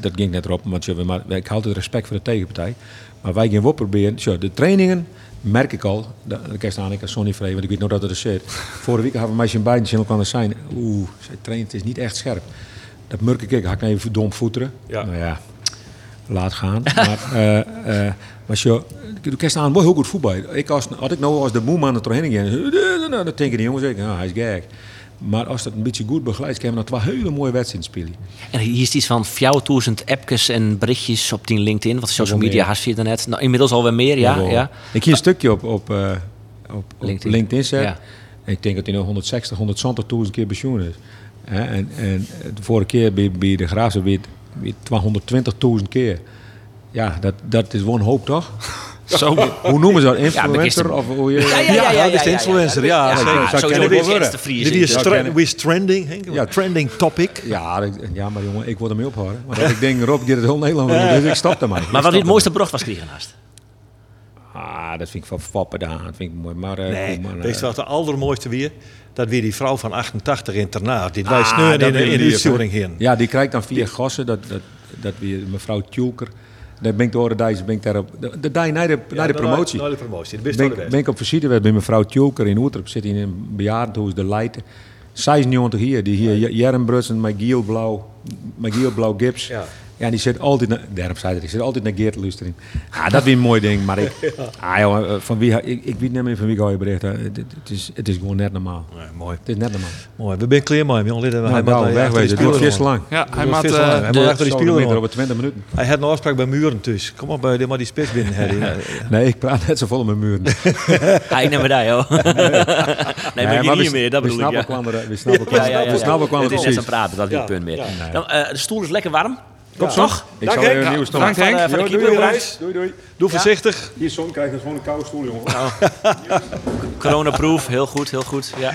dat, ging net erop. Want je, maar, ik had het respect voor de tegenpartij. Maar wij gaan wel proberen. Zo, de trainingen merk ik al. Dat dat kan staan ik als Sonny Vree, want ik weet nog dat het er zit. Vorige week hadden we meisje in beiden channel kan zijn. Oeh, zij traint, het is niet echt scherp. Dat merk ik. Ik had ik even dom voeteren. Ja. Nou ja, laat gaan. maar eh eh maar zo, du kan heel goed voetbal. Ik als, had ik nou als de moe aan de training ging, dan denken die jongens ik, nou, hij is gek. Maar als dat een beetje goed begeleidt, kunnen we nog twee hele mooie wedstrijden spelen. En hier is iets van 4000 appjes en berichtjes op die LinkedIn. Wat social media had je net. Nou, inmiddels alweer meer, ja. Ja. Ik hier een stukje op, op, eh, op, op LinkedIn. LinkedIn, zet. Ja. En ik denk dat hij nog 160, 120.000 keer pensioen is. En, en de vorige keer bij, bij de Graafse 220.000 keer. Ja, dat, dat is wel een hoop toch? Zo. Hoe noemen ze dat? Influencer? gisteren- of hoe je... Ja, ja, ja, ja, dat is de ja, influencer. Ja, Ja, ja, zou sowieso kennen dit is is, is trending, Henk? Ja. Trending topic. Ja, ja, maar jongen, ik wil ermee ophouden. Want ik denk, Rob, gaat het heel Nederland dus ik stop ermee. Maar wat dit mooiste brocht was kregen Ah, dat vind ik van Foppen daar. Dat vind ik mooi. Maar, eh, Nee, maar, weet eh, je wat de allermooiste weer? Dat weer die vrouw van 88 internaat. Die wij Ah, sneuren dat in, de- in uitsturing hè? heen. Ja, die krijgt dan via Gossen, dat, dat, dat weer mevrouw Tjulker. Daar ben ik door de Dijs, ben ik daar op, de, de naar de, naar de promotie. Naar de promotie. De Ben, ben ik op visite bij mevrouw Tjulker in Oetrop. Zit in een bejaardenhuis, de Leiden. 96 hier, die hier Jaren Brutsen met Giel Blauw, met Giel Blauw Gips. Ja. Ja, die zit altijd naar, daarom zei hij, die zit altijd naar Geert luisteren. Ah, dat is een mooi ding, maar ik, ah, joh, eh, van wie, ik, ik weet niet meer van wie ik al je bericht. heb. Het, het, is, het is gewoon net normaal. Nee, mooi. Het is net normaal. mooi. We zijn klaar hem, jongen. Hij Nou, moet, nou, eh, wegwezen. Het wordt speler veel te lang. Ja, hij Het maakt... eh, Hij de achter die aan. over 20 minuten. Hij had een afspraak bij Muren dus. Kom op, bij de maar die spits binnen. ja, ja. Nee, ik praat net zo vol met muren. Ga ik naar me daar, joh. Nee, maar we- niet meer, dat we bedoel ik. snappen Ja. kwam er- We snappen Ja, kwam ja, ja, we ja. snappen kwam Het er is net praten, dat is Ja, het punt meer. ja. Dan, eh, de stoel is lekker warm. Kom Toch? zo. Ik Dank, zal Henk. een nieuwe Ja, stoel. dank, Henk. Van, eh. Doei, doei. Doe voorzichtig. Hier, Son, krijg je gewoon een koude stoel, jongen. Corona-proof, heel goed, heel goed. Ja.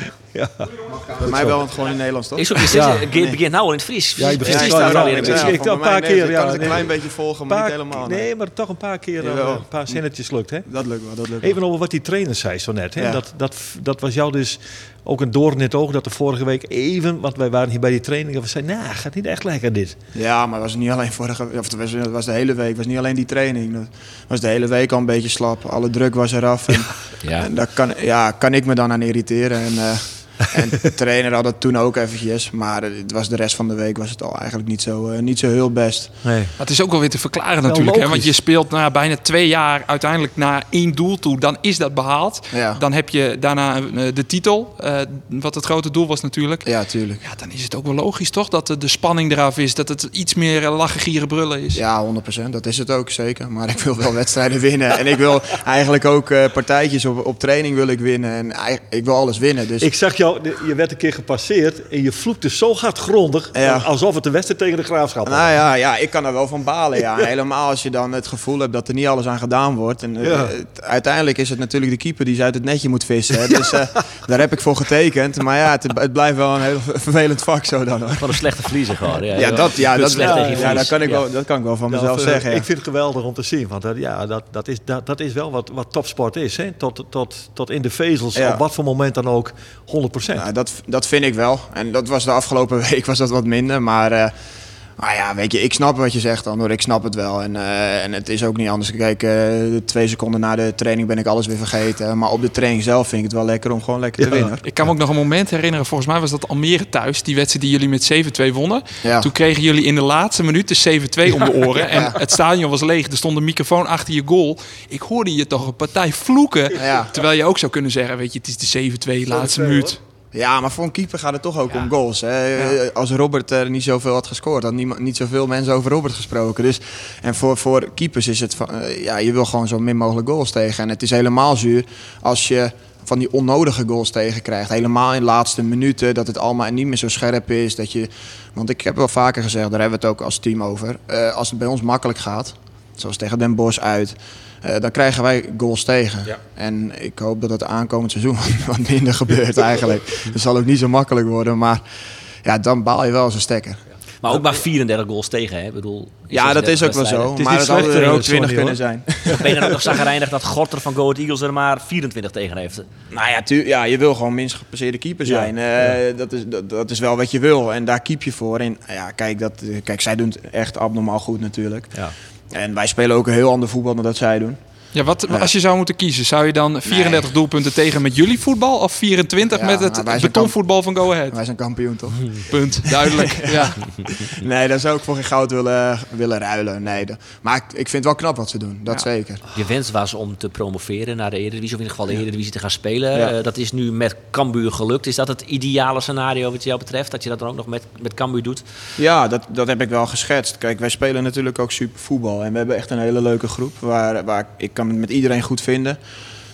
Bij mij wel het gewoon in Nederlands, toch? Ik zoek je Ja. het begint nou al in het Fries. Ja, Fries staat er ja, ik een zie- beetje. ik wel een paar keer, Ik ja, kan het een klein beetje volgen, maar niet helemaal. nee, nee. maar toch een paar keer eh, een paar zinnetjes lukt, hè? Dat lukt wel, dat lukt wel. Even over wat die trainer zei zo net. Hè? Ja. Dat, dat, dat was jou dus ook een doorn in het oog dat de vorige week even, want wij waren hier bij die training en we zeiden, nou, gaat niet echt lekker dit. Ja, maar het was niet alleen vorige of het was, het was de hele week. Het was niet alleen die training. Het was de hele week al een beetje slap. Alle druk was eraf. En, Ja. en daar kan, ja, kan ik me dan aan irriteren. En, eh, en de trainer had het toen ook eventjes. Maar het was de rest van de week was het al eigenlijk niet zo, eh, niet zo heel best. Nee. Maar het is ook wel weer te verklaren natuurlijk. Hè? Want je speelt na bijna twee jaar uiteindelijk naar één doel toe. Dan is dat behaald. Ja. Dan heb je daarna eh, de titel. eh, wat het grote doel was natuurlijk. Ja, tuurlijk. Ja, dan is het ook wel logisch toch? Dat de, de spanning eraf is. Dat het iets meer lachen, gieren, brullen is. Ja, 100%. Dat is het ook zeker. Maar ik wil wel wedstrijden winnen. En ik wil eigenlijk ook eh, partijtjes op, op training wil ik winnen. En ik wil alles winnen. Dus Ik zag jou, je werd een keer gepasseerd en je vloekte zo hard grondig, Ja. alsof het de wedstrijd tegen de graafschap was. Nou ja, ja, ik kan er wel van balen. Ja. Helemaal als je dan het gevoel hebt dat er niet alles aan gedaan wordt. En, eh, uiteindelijk is het natuurlijk de keeper die ze uit het netje moet vissen. hè. Dus eh, daar heb ik voor getekend. Maar ja, het, het blijft wel een heel vervelend vak zo dan hoor. Van een slechte verliezer gewoon. Ja, Ja, dat, ja, dat, ja, dat, kan ik Ja. wel, dat kan ik wel van Dat, mezelf eh, zeggen. ja. Ik vind het geweldig om te zien, want dat, ja, dat, dat, is, dat, dat is wel wat, wat topsport is. Hè? Tot, tot, tot in de vezels, Ja. op wat voor moment dan ook, 100%. Nou, dat, dat vind ik wel. En dat was de afgelopen week was dat wat minder. Maar eh, nou ja, weet je, ik snap wat je zegt dan hoor. Ik snap het wel. En, eh, en het is ook niet anders. Kijk, eh, twee seconden na de training ben ik alles weer vergeten. Maar op de training zelf vind ik het wel lekker om gewoon lekker te winnen. Ik kan me ook nog een moment herinneren. Volgens mij was dat Almere thuis. Die wedstrijd die jullie met 7-2 wonnen. Ja. Toen kregen jullie in de laatste minuut de 7-2 om de oren. En het stadion was leeg. Er stond een microfoon achter je goal. Ik hoorde je toch een partij vloeken. Ja. Terwijl je ook zou kunnen zeggen, weet je, het is de 7-2 laatste minuut. Ja, maar voor een keeper gaat het toch ook om goals. Hè? Als Robert er niet zoveel had gescoord, had niemand, niet zoveel mensen over Robert gesproken. Dus, en voor, voor keepers is het van, eh, ja, je wil gewoon zo min mogelijk goals tegen. En het is helemaal zuur als je van die onnodige goals tegen krijgt. Helemaal in de laatste minuten, dat het allemaal niet meer zo scherp is. Dat je, want ik heb wel vaker gezegd, daar hebben we het ook als team over. Eh, als het bij ons makkelijk gaat, zoals tegen Den Bosch uit, eh, dan krijgen wij goals tegen. Ja. En ik hoop dat het aankomend seizoen wat minder gebeurt eigenlijk. Het zal ook niet zo makkelijk worden, maar ja, dan baal je wel eens een stekker. Maar ook maar 34 goals tegen, hè? Ik bedoel, Ja, dat is ook wel zo. is Maar het slechter er ook 20 Sonny, kunnen zijn. Ben je dan ook nog zagrijnig dat Gorter van Go Ahead Eagles er maar 24 tegen heeft? Nou ja, tu- ja, je wil gewoon minst gepasseerde keeper Ja, zijn. Eh, Dat, is, dat, dat is wel wat je wil. En daar keep je voor. En ja, kijk, dat, kijk, zij doen het echt abnormaal goed natuurlijk. Ja. En wij spelen ook een heel ander voetbal dan dat zij doen. Ja, wat, Ja. als je zou moeten kiezen, zou je dan 34 doelpunten tegen met jullie voetbal of 24 Ja, met het betonvoetbal van Go Ahead? Wij zijn kampioen, toch? Punt, duidelijk. ja. Nee, daar zou ik voor geen goud willen, willen ruilen. Nee, de- maar ik, ik vind het wel knap wat ze doen. Dat Ja. zeker. Je wens was om te promoveren naar de Eredivisie, of in ieder geval de Eredivisie te gaan spelen. Ja. Eh, dat is nu met Cambuur gelukt. Is dat het ideale scenario wat jou betreft? Dat je dat dan ook nog met, met Cambuur doet? Ja, dat, dat heb ik wel geschetst. Kijk, wij spelen natuurlijk ook super voetbal. En we hebben echt een hele leuke groep. Waar, waar ik kan met iedereen goed vinden.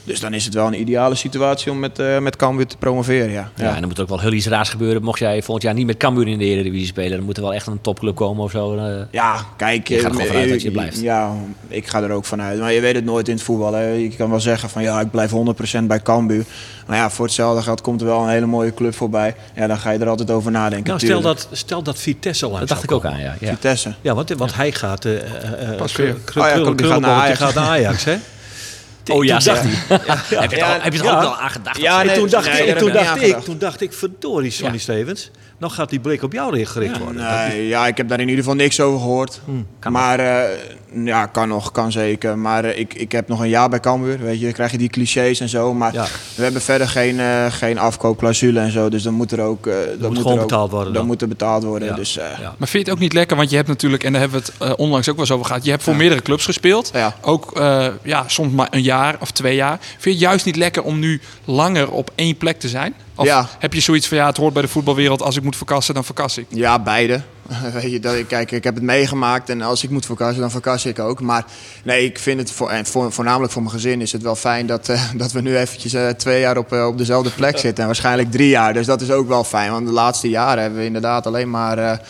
Dus dan is het wel een ideale situatie om met, eh met Cambuur te promoveren, ja. Ja. en dan moet er ook wel heel iets raars gebeuren. Mocht jij volgend jaar niet met Cambuur in de Eredivisie spelen, dan moet er wel echt een topclub komen of zo. eh. Ja, kijk. Je gaat er gewoon eh, vanuit dat je blijft. Ja, ik ga er ook vanuit. Maar je weet het nooit in het voetbal. Hè. Je kan wel zeggen van ja, ik blijf 100% bij Cambuur. Maar ja, voor hetzelfde geld komt er wel een hele mooie club voorbij. Ja, dan ga je er altijd over nadenken. Nou, stel tuurlijk. dat, stel dat Vitesse langs dat dacht ik ook aan, ja. ja. Vitesse. Ja, want, want hij gaat... eh eh, eh, Pas weer. Oh ja, die gaat naar Ajax, hè? Oh ja, dacht- hij. Heb je, er al- heb je er ja. ook wel aan gedacht? Ja, nee, toen dacht, nee, ik, toen, dacht ik, aangedacht. toen dacht ik, verdorie, Sonny. Stevens. Nou gaat die blik op jou gericht worden. Nee, ja, ik heb daar in ieder geval niks over gehoord. Kan maar eh, ja, kan nog, kan zeker. Maar eh, ik, ik heb nog een jaar bij Cambuur. Weet je, dan krijg je die clichés en zo. Maar Ja. we hebben verder geen, eh, geen afkoopclausule en zo. Dus dan moet er ook, eh, dan moet er gewoon ook- betaald worden dan. Dan moet er betaald worden. Ja. Dus, eh, Ja. Maar vind je het ook niet lekker, want je hebt natuurlijk, en daar hebben we het onlangs ook wel eens over gehad, je hebt voor Ja. meerdere clubs gespeeld. Ja. Ook eh, ja, soms maar een jaar of twee jaar. Vind je het juist niet lekker om nu langer op één plek te zijn? Of Ja. heb je zoiets van ja, het hoort bij de voetbalwereld, als ik moet verkassen, dan verkas ik. Ja, beide. Weet je, dat, kijk, ik heb het meegemaakt en als ik moet verkassen, dan verkas ik ook. Maar nee, ik vind het voor, en voor, voornamelijk voor mijn gezin is het wel fijn dat, eh, dat we nu eventjes eh, twee jaar op, eh, op dezelfde plek zitten. En waarschijnlijk drie jaar. Dus dat is ook wel fijn. Want de laatste jaren hebben we inderdaad alleen maar,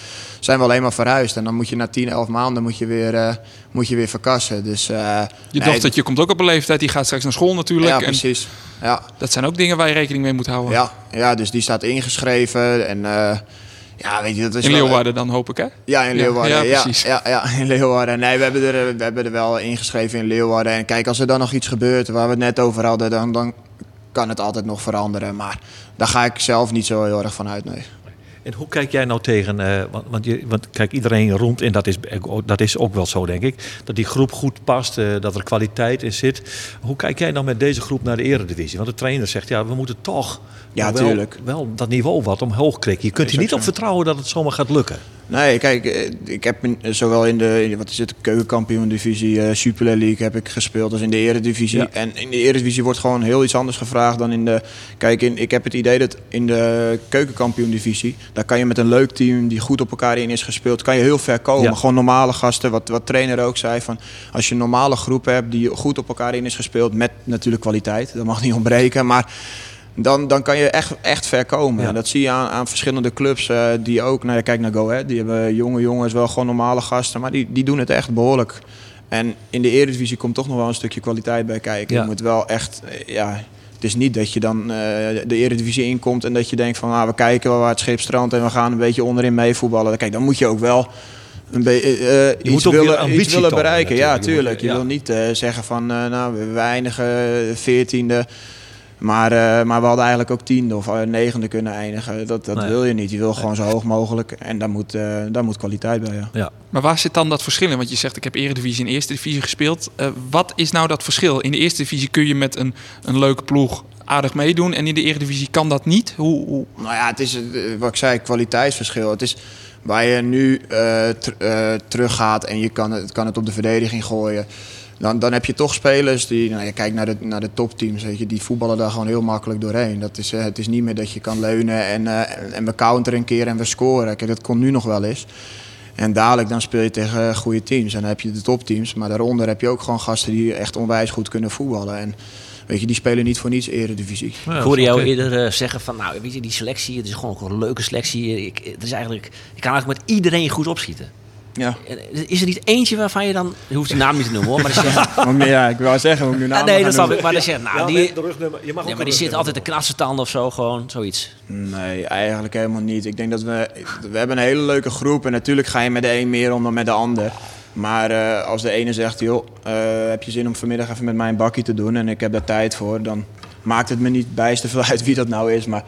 zijn we alleen maar verhuisd. En dan moet je na 10, 11 maanden moet je weer, eh, moet je weer verkassen. Dus, eh, Je nee, dochtertje komt ook op een leeftijd, die gaat straks naar school natuurlijk. Ja, en precies. Ja. dat zijn ook dingen waar je rekening mee moet houden. Ja, ja, dus die staat ingeschreven. En eh, ja, weet je, dat is In wel- Leeuwarden dan hoop ik hè? Ja, in Leeuwarden. ja, Ja, precies. ja, ja, in Leeuwarden. Nee, we hebben, er, we hebben er wel ingeschreven in Leeuwarden. En kijk, als er dan nog iets gebeurt waar we het net over hadden, dan, dan kan het altijd nog veranderen. Maar daar ga ik zelf niet zo heel erg van uit, nee. En hoe kijk jij nou tegen, eh, want, want, je, want kijk, iedereen rond, en dat is, dat is ook wel zo denk ik, dat die groep goed past, eh, dat er kwaliteit in zit. Hoe kijk jij nou met deze groep naar de eredivisie? Want de trainer zegt, ja, we moeten toch Ja, wel, wel dat niveau wat omhoog krikken. Je kunt ook niet op vertrouwen dat het zomaar gaat lukken. Nee, kijk, eh, ik heb in- zowel in de, wat is het, keukenkampioen-divisie, eh Super League heb ik gespeeld als in de Eredivisie. Ja. En in de Eredivisie wordt gewoon heel iets anders gevraagd dan in de... Kijk, in, ik heb het idee dat in de keukenkampioen-divisie, daar kan je met een leuk team die goed op elkaar in is gespeeld, kan je heel ver komen. Ja. Gewoon normale gasten, wat, wat trainer ook zei, van als je een normale groep hebt die goed op elkaar in is gespeeld, met natuurlijk kwaliteit, dat mag niet ontbreken, maar... Dan, dan kan je echt, echt ver komen. Ja. En dat zie je aan, aan verschillende clubs eh, die ook, nou ja, kijk naar Go Ahead, die hebben jonge jongens, wel gewoon normale gasten, maar die, die doen het echt behoorlijk. En in de Eredivisie komt toch nog wel een stukje kwaliteit bij kijken. Ja. Je moet wel echt, eh, ja, het is niet dat je dan eh, de Eredivisie inkomt en dat je denkt van, ah, we kijken wel waar het schip strandt en we gaan een beetje onderin meevoetballen. Kijk, dan moet je ook wel een beetje iets, moet willen, ambitie iets willen tonen bereiken. Ja. Je tuurlijk. Je wil niet zeggen van, nou, we- eindigen veertiende. Maar, eh, maar we hadden eigenlijk ook tiende of eh, negende kunnen eindigen. Dat, dat Nee. wil je niet. Je wil gewoon zo hoog mogelijk. En daar moet, eh, daar moet kwaliteit bij. Ja. Ja. Maar waar zit dan dat verschil in? Want je zegt, ik heb Eredivisie en Eerste Divisie gespeeld. Eh, wat is nou dat verschil? In de Eerste Divisie kun je met een, een leuke ploeg aardig meedoen. En in de Eredivisie kan dat niet. Hoe, hoe? Nou ja, het is wat ik zei, kwaliteitsverschil. Het is waar je nu eh ter- teruggaat en je kan het, kan het op de verdediging gooien. Dan, dan heb je toch spelers die, nou, je kijkt naar de, naar de topteams, weet je, die voetballen daar gewoon heel makkelijk doorheen. Dat is, eh, het is niet meer dat je kan leunen en, eh, en, we counteren een keer en we scoren. Kijk, dat kon nu nog wel eens. En dadelijk dan speel je tegen goede teams. En dan heb je de topteams. Maar daaronder heb je ook gewoon gasten die echt onwijs goed kunnen voetballen. En weet je, die spelen niet voor niets eredivisie. Ik hoorde jou eerder eh, zeggen van, nou, weet je, die selectie, het is gewoon een leuke selectie. Ik, het is eigenlijk, ik kan eigenlijk met iedereen goed opschieten. Ja. En Is er niet eentje waarvan je dan, je hoeft die naam niet te noemen hoor, maar die zegt, ja, ik wil zeggen, moet ik nu namen nee, dat snap ik, maar zegt, nou, Ja, die, de. Je mag ja, maar die zit altijd te knassen tanden of zo, gewoon zoiets. Nee, eigenlijk helemaal niet. Ik denk dat we... We hebben een hele leuke groep. En natuurlijk ga je met de een meer om dan met de ander. Maar eh, als de ene zegt, joh, eh, heb je zin om vanmiddag even met mij een bakkie te doen... en ik heb daar tijd voor, dan maakt het me niet bijster veel uit wie dat nou is. Maar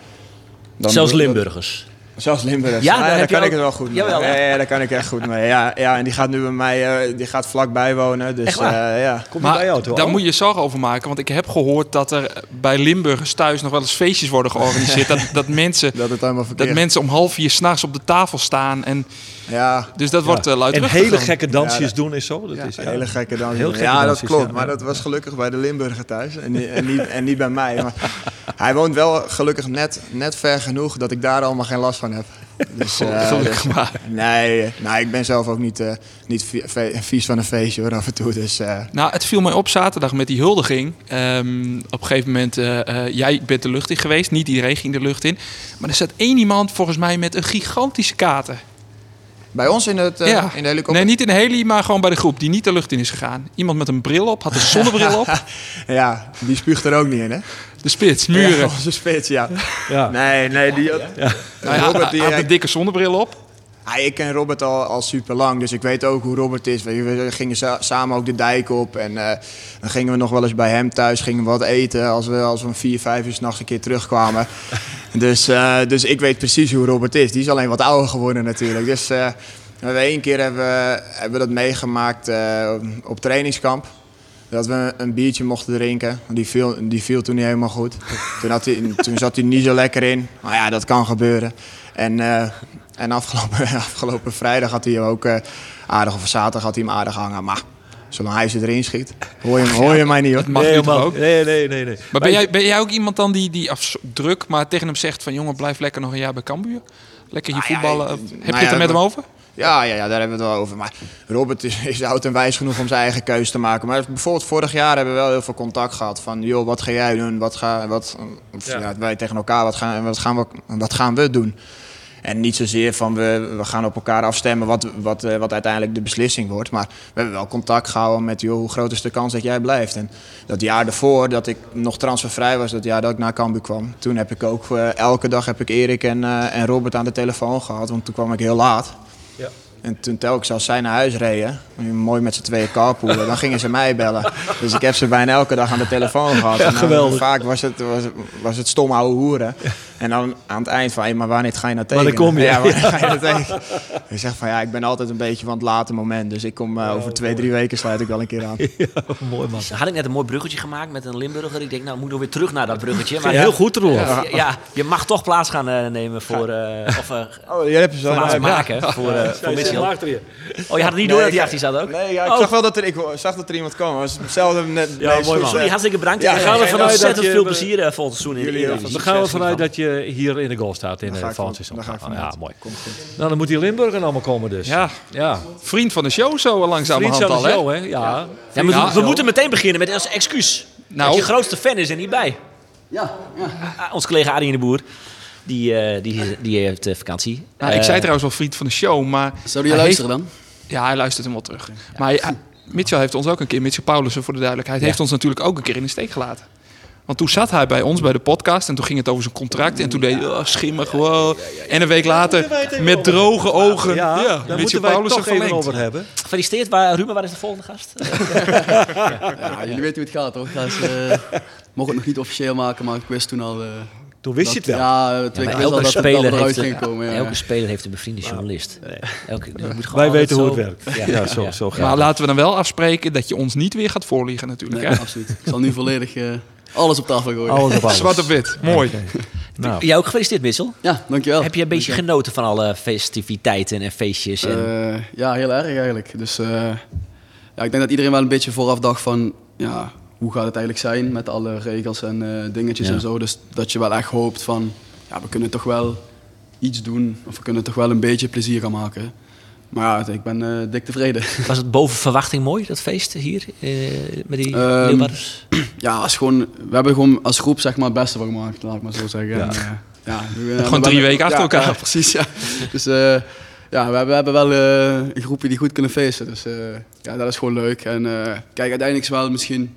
dan Zelfs Limburgers. Zelfs Limburgers. Ja, Ja, daar daar, heb je kan ik het wel goed mee. Jawel, ja, hè? ja, daar kan ik echt goed mee. Ja, ja en die gaat nu bij mij, eh, die gaat vlakbij wonen. Dus Echt waar? eh, ja. Komt die Maar bij jou toe? daar moet je zorgen over maken. Want ik heb gehoord dat er bij Limburgers thuis nog wel eens feestjes worden georganiseerd. dat, dat, mensen, Dat het dat mensen om half vier s'nachts op de tafel staan. En, Ja, dus dat wordt uh, En hele gekke dansjes doen is zo. Dat Ja, is, ja. hele gekke dans. Heel gekke ja, dat dansjes, klopt. ja. Maar dat was gelukkig bij de Limburger thuis. En, niet- en, niet, en niet bij mij. Maar hij woont wel gelukkig net, net ver genoeg dat ik daar allemaal geen last van heb. Dus, eh, Gelukkig dus- maar. nee, nou, ik ben zelf ook niet, eh, niet vies van een feestje hoor, af en toe. Dus, eh, Nou, het viel mij op zaterdag met die huldiging. Ehm, op een gegeven moment, jij bent de lucht in geweest. Niet iedereen ging de lucht in. Maar er zat één iemand volgens mij met een gigantische kater. Bij ons in, het, eh, ja. in de helikopter. Nee, niet in de heli, maar gewoon bij de groep die niet de lucht in is gegaan. Iemand met een bril op, had een zonnebril op. Ja, die spuugt er ook niet in, hè? De spits, muren. Ja, onze spits, ja. Ja. Nee, nee, die... Nou ja, Robert, hij die, had een dikke zonnebril op. Ja, ik ken Robert al, al super lang, dus ik weet ook hoe Robert is. We gingen sa- samen ook de dijk op en eh, dan gingen we nog wel eens bij hem thuis gingen we wat eten als we, als we om vier, vijf uur s'nachts een keer terugkwamen. dus, eh, dus ik weet precies hoe Robert is. Die is alleen wat ouder geworden natuurlijk. Dus eh, we één keer hebben, we- hebben we dat meegemaakt op trainingskamp. Dat we een biertje mochten drinken. Die viel, die viel toen niet helemaal goed. Toen, had hij, toen zat hij niet zo lekker in. Maar ja, dat kan gebeuren. En, eh, en afgelopen, afgelopen vrijdag had hij hem ook eh, aardig, of zaterdag had hij hem aardig hangen. Maar zolang hij ze erin schiet, hoor je, hem- hoor je mij niet hoor. Mag nee, man. ook? nee, nee, nee, nee. Maar ben jij, ben jij ook iemand dan die, die af, druk, maar tegen hem zegt van... jongen, blijf lekker nog een jaar bij Cambuur? Lekker hier Nou voetballen. Heb nou je het ja, er met hem over? Ja, ja, ja, daar hebben we het wel over. Maar Robert is, is oud en wijs genoeg om zijn eigen keuze te maken. Maar bijvoorbeeld vorig jaar hebben we wel heel veel contact gehad. Van, joh, wat ga jij doen? Wat ga, wat, of, Ja. ja. wij tegen elkaar, wat gaan, wat, gaan we, wat gaan we doen? En niet zozeer van, we, we gaan op elkaar afstemmen wat, wat, eh, wat uiteindelijk de beslissing wordt. Maar we hebben wel contact gehouden met, joh, hoe groot is de kans dat jij blijft? En dat jaar daarvoor, dat ik nog transfervrij was, dat jaar dat ik naar Cambuur kwam. Toen heb ik ook, eh, elke dag heb ik Erik en, eh, en Robert aan de telefoon gehad. Want toen kwam ik heel laat. Ja. En toen telkens als zij naar huis reden, mooi met z'n tweeën carpoolen, dan gingen ze mij bellen. Dus ik heb ze bijna elke dag aan de telefoon gehad. En dan geweldig. Vaak was het, was, het- was het stom ouwe hoeren. En dan aan het eind van, hey, maar wanneer ga je nou tekenen? Wanneer kom je? Ja, wanneer ga je nou tekenen? Ik zeg van, ja, ik ben altijd een beetje van het late moment. Dus ik kom eh, over twee, drie weken sluit ik wel een keer aan. Mooi man. Had ik net een mooi bruggetje gemaakt met een Limburger. Ik denk, nou, ik moet nog weer terug naar dat bruggetje. Maar Ja, heel goed, Roel. Ja, ja, je mag toch plaats gaan eh, nemen voor... eh of eh Oh, jij hebt ze maken voor, eh voor Mitchell. achter je. Oh, je had het niet door dat hij achter je zat ook? Nee, ja, ik Oh. zag wel dat er, ik zag dat er iemand kwam. maar Het was hetzelfde net. Ja, nee, mooi man. Sorry, hartstikke bedankt. Ja, Ja, gaan we gaan vanuit ontzettend dat je- veel plezier eh, volgend seizoen in de. Dan gaan we vanuit dat je hier in de goal staat in dan ga ik Ja, mooi. Komt goed. Nou, dan moet die Limburger allemaal komen dus. Ja, Ja. vriend van de show zo Vriend langzamerhand van al, hè? show, hè? Ja. Ja, maar we, moeten meteen beginnen met als excuus. Nou. Dat je grootste fan is er niet bij. Ja, ja. Ah, ons collega Arie de Boer, die, eh, die, die heeft eh, vakantie. Nou, ik Eh, zei trouwens wel vriend van de show, maar... Zou die hij luisteren dan? ja, hij luistert hem wel terug. Maar hij- Mitchell heeft ons ook een keer, Mitchell Paulussen voor de duidelijkheid, heeft ons natuurlijk ook een keer in de steek gelaten. Want toen zat hij bij ons bij de podcast en toen ging het over zijn contract. En toen deed hij oh, schimmig gewoon. En een week later, met droge ogen, ja, Ja, daar Mitchell moeten wij het Paulussen toch even verlengd. over hebben. Gefeliciteerd, waar, Ruben, waar is de volgende gast? Ja, jullie weten hoe het gaat, ze, eh, mocht het nog niet officieel maken, maar ik wist toen al... eh, Toen wist je het wel. Ja, Ja, twee keer elke, speler heeft, ging komen. Ja, elke speler heeft een bevriende journalist. Elke, moet Wij weten hoe zo- het werkt. Ja, zo, ja. zo gaat Maar laten we dan wel afspreken dat je ons niet weer gaat voorliegen natuurlijk. Nee, hè? absoluut. Ik zal nu volledig eh, alles op tafel gooien. Alles op alles. Zwart op wit, mooi. Nou, Jij ook gefeliciteerd, Mitchell. Ja, dankjewel. Heb je een beetje genoten van alle festiviteiten en feestjes? En... Eh, ja, heel erg eigenlijk. Dus eh, ja, ik denk dat iedereen wel een beetje vooraf dacht van... Ja, hoe gaat het eigenlijk zijn met alle regels en eh, dingetjes Ja. en zo. Dus dat je wel echt hoopt van... Ja, we kunnen toch wel iets doen. Of we kunnen toch wel een beetje plezier gaan maken. maar ja, ik ben eh, dik tevreden. Was het boven verwachting mooi, dat feest hier? eh, met die Ehm, ja, als gewoon, we hebben gewoon als groep zeg maar, het beste van gemaakt, laat ik maar zo zeggen. Ja. En, ja, we- Gewoon drie weken achter elkaar. Ja, precies, ja. Dus ja, we hebben, we hebben wel een groepje die goed kunnen feesten. Dus ja, dat is gewoon leuk. En kijk, uiteindelijk is wel misschien,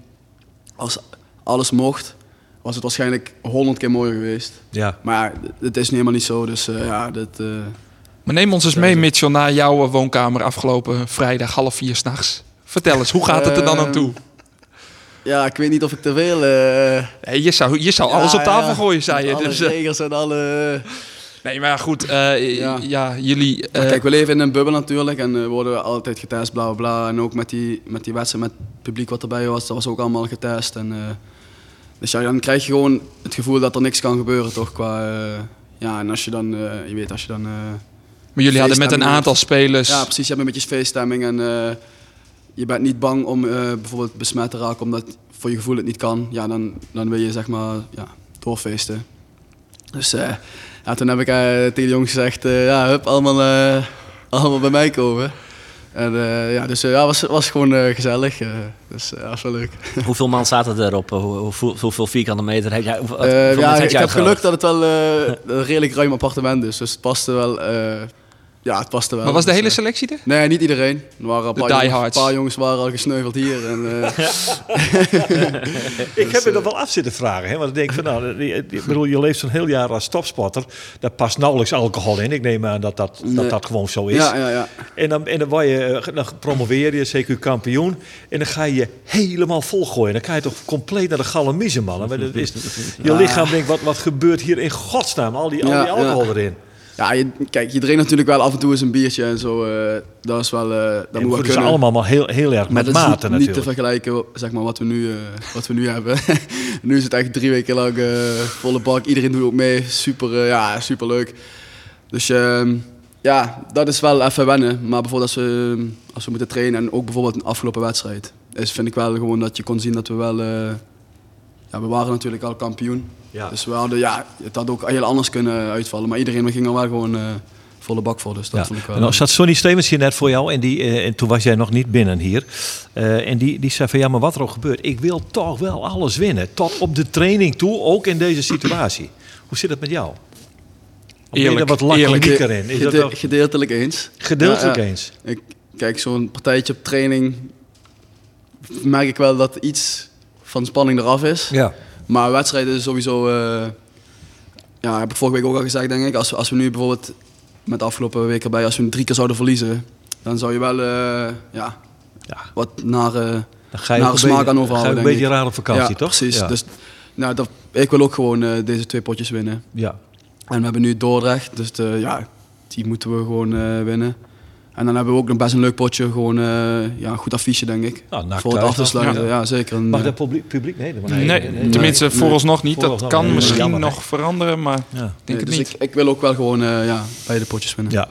als alles mocht, was het waarschijnlijk honderd keer mooier geweest. Ja. Maar het is nu helemaal niet zo, dus eh, ja, dat... eh, Maar neem ons eens mee, Mitchell, naar jouw eh, woonkamer afgelopen vrijdag half vier s'nachts. Vertel eens, hoe gaat het er dan aan toe? ja, ik weet niet of ik te veel... Nee, je zou, je zou ja, alles op tafel ja, gooien, zei je. Alle Dus, regels en alle... nee, maar goed. eh, ja. Ja. jullie... Eh, kijk, we leven in een bubbel natuurlijk en eh, worden altijd getest, bla bla bla. En ook met die, met die wedstrijd met het publiek wat erbij was, dat was ook allemaal getest. En, dus ja, dan krijg je gewoon het gevoel dat er niks kan gebeuren, toch? Qua, ja, en als je dan, je weet, als je dan... maar jullie hadden met een aantal spelers... ja, precies, je hebt een beetje feeststemming en je bent niet bang om bijvoorbeeld besmet te raken omdat voor je gevoel het niet kan. Ja, dan, dan wil je zeg maar ja, doorfeesten. Dus ja, toen heb ik eh, tegen de jongens gezegd, eh, ja, hup, allemaal, eh, allemaal bij mij komen. En ja, dus eh, ja, was, was gewoon gezellig. dus ja, was wel leuk. Hoeveel man zaten erop? Hoe, hoe, hoeveel vierkante meter heb jij? Ja, ik heb geluk dat het wel een redelijk ruim appartement is. Dus het paste wel. Eh, ja, het paste wel. Maar was de Dus, hele eh, selectie er? Nee, niet iedereen. Er waren een paar, jongens, een paar jongens waren al gesneuveld hier. En, eh, Ik heb me er wel af zitten vragen. Hè? Want ik denk van, nou, ik bedoel, je leeft zo'n heel jaar als topsporter. Daar past nauwelijks alcohol in. Ik neem aan dat dat, Nee. dat, dat gewoon zo is. ja, ja, ja. En dan, en dan, word je, eh, dan promoveer je, CQ kampioen. En dan ga je je helemaal volgooien. Dan ga je toch compleet naar de galamiezen, man. Maar dat is, je lichaam denkt, wat, wat gebeurt hier in godsnaam? Al die, al die alcohol ja. erin. Ja je, kijk, je drinkt natuurlijk wel af en toe eens een biertje en zo. eh, dat is wel. eh dat En moet wel het is kunnen. allemaal maar heel, heel erg met dat is mate niet, niet te vergelijken zeg maar, wat, we nu, eh, wat we nu hebben. nu is het echt drie weken lang volle bak. Iedereen doet ook mee. Super, ja, super leuk. Dus ehm, ja, dat is wel even wennen. Maar bijvoorbeeld als we, als we moeten trainen en ook bijvoorbeeld een afgelopen wedstrijd. Is, vind ik wel gewoon dat je kon zien dat we wel... ja, we waren natuurlijk al kampioen. Ja. Dus we hadden, ja, het had ook heel anders kunnen uitvallen. Maar iedereen ging er wel gewoon eh, volle bak voor. Dus dat Ja. vond ik wel... En dan zat Sonny Stevens hier net voor jou en, die, eh, en toen was jij nog niet binnen hier. Eh, en die, die zei van ja, maar wat er ook gebeurt, ik wil toch wel alles winnen. Tot op de training toe, ook in deze situatie. Hoe zit het met jou? Of ben je er Eerlijk, wat eerlijk. lakonieker in? Is dat Gede- wel gedeeltelijk eens. gedeeltelijk ja. eens? Ik, kijk, zo'n partijtje op training merk ik wel dat iets van spanning eraf is. Ja. Maar wedstrijden is sowieso, eh, ja, heb ik vorige week ook al gezegd, denk ik. Als, we- als we nu bijvoorbeeld met de afgelopen week erbij, als we drie keer zouden verliezen, dan zou je wel, eh, ja, Ja. wat naar, Dan ga je Naar smaak aan ga overhouden, je een denk beetje raar op vakantie, ja, toch? precies. Ja. Dus, nou, dat, ik wil ook gewoon deze twee potjes winnen. ja. En we hebben nu Dordrecht, dus de, ja, die moeten we gewoon winnen. En dan hebben we ook nog best een leuk potje, gewoon eh, ja, een goed affiche denk ik. Nou, NAC voor het af te sluiten, Ja. ja, zeker. En, Mag eh, dat publiek, publiek? Nee, dat mag Nee, niet. tenminste nee. vooralsnog niet. Vooralsnog dat kan misschien Jammer, nog veranderen, maar Ja. ik denk het dus niet. ik, ik wil ook wel gewoon eh, ja, beide potjes winnen. ja.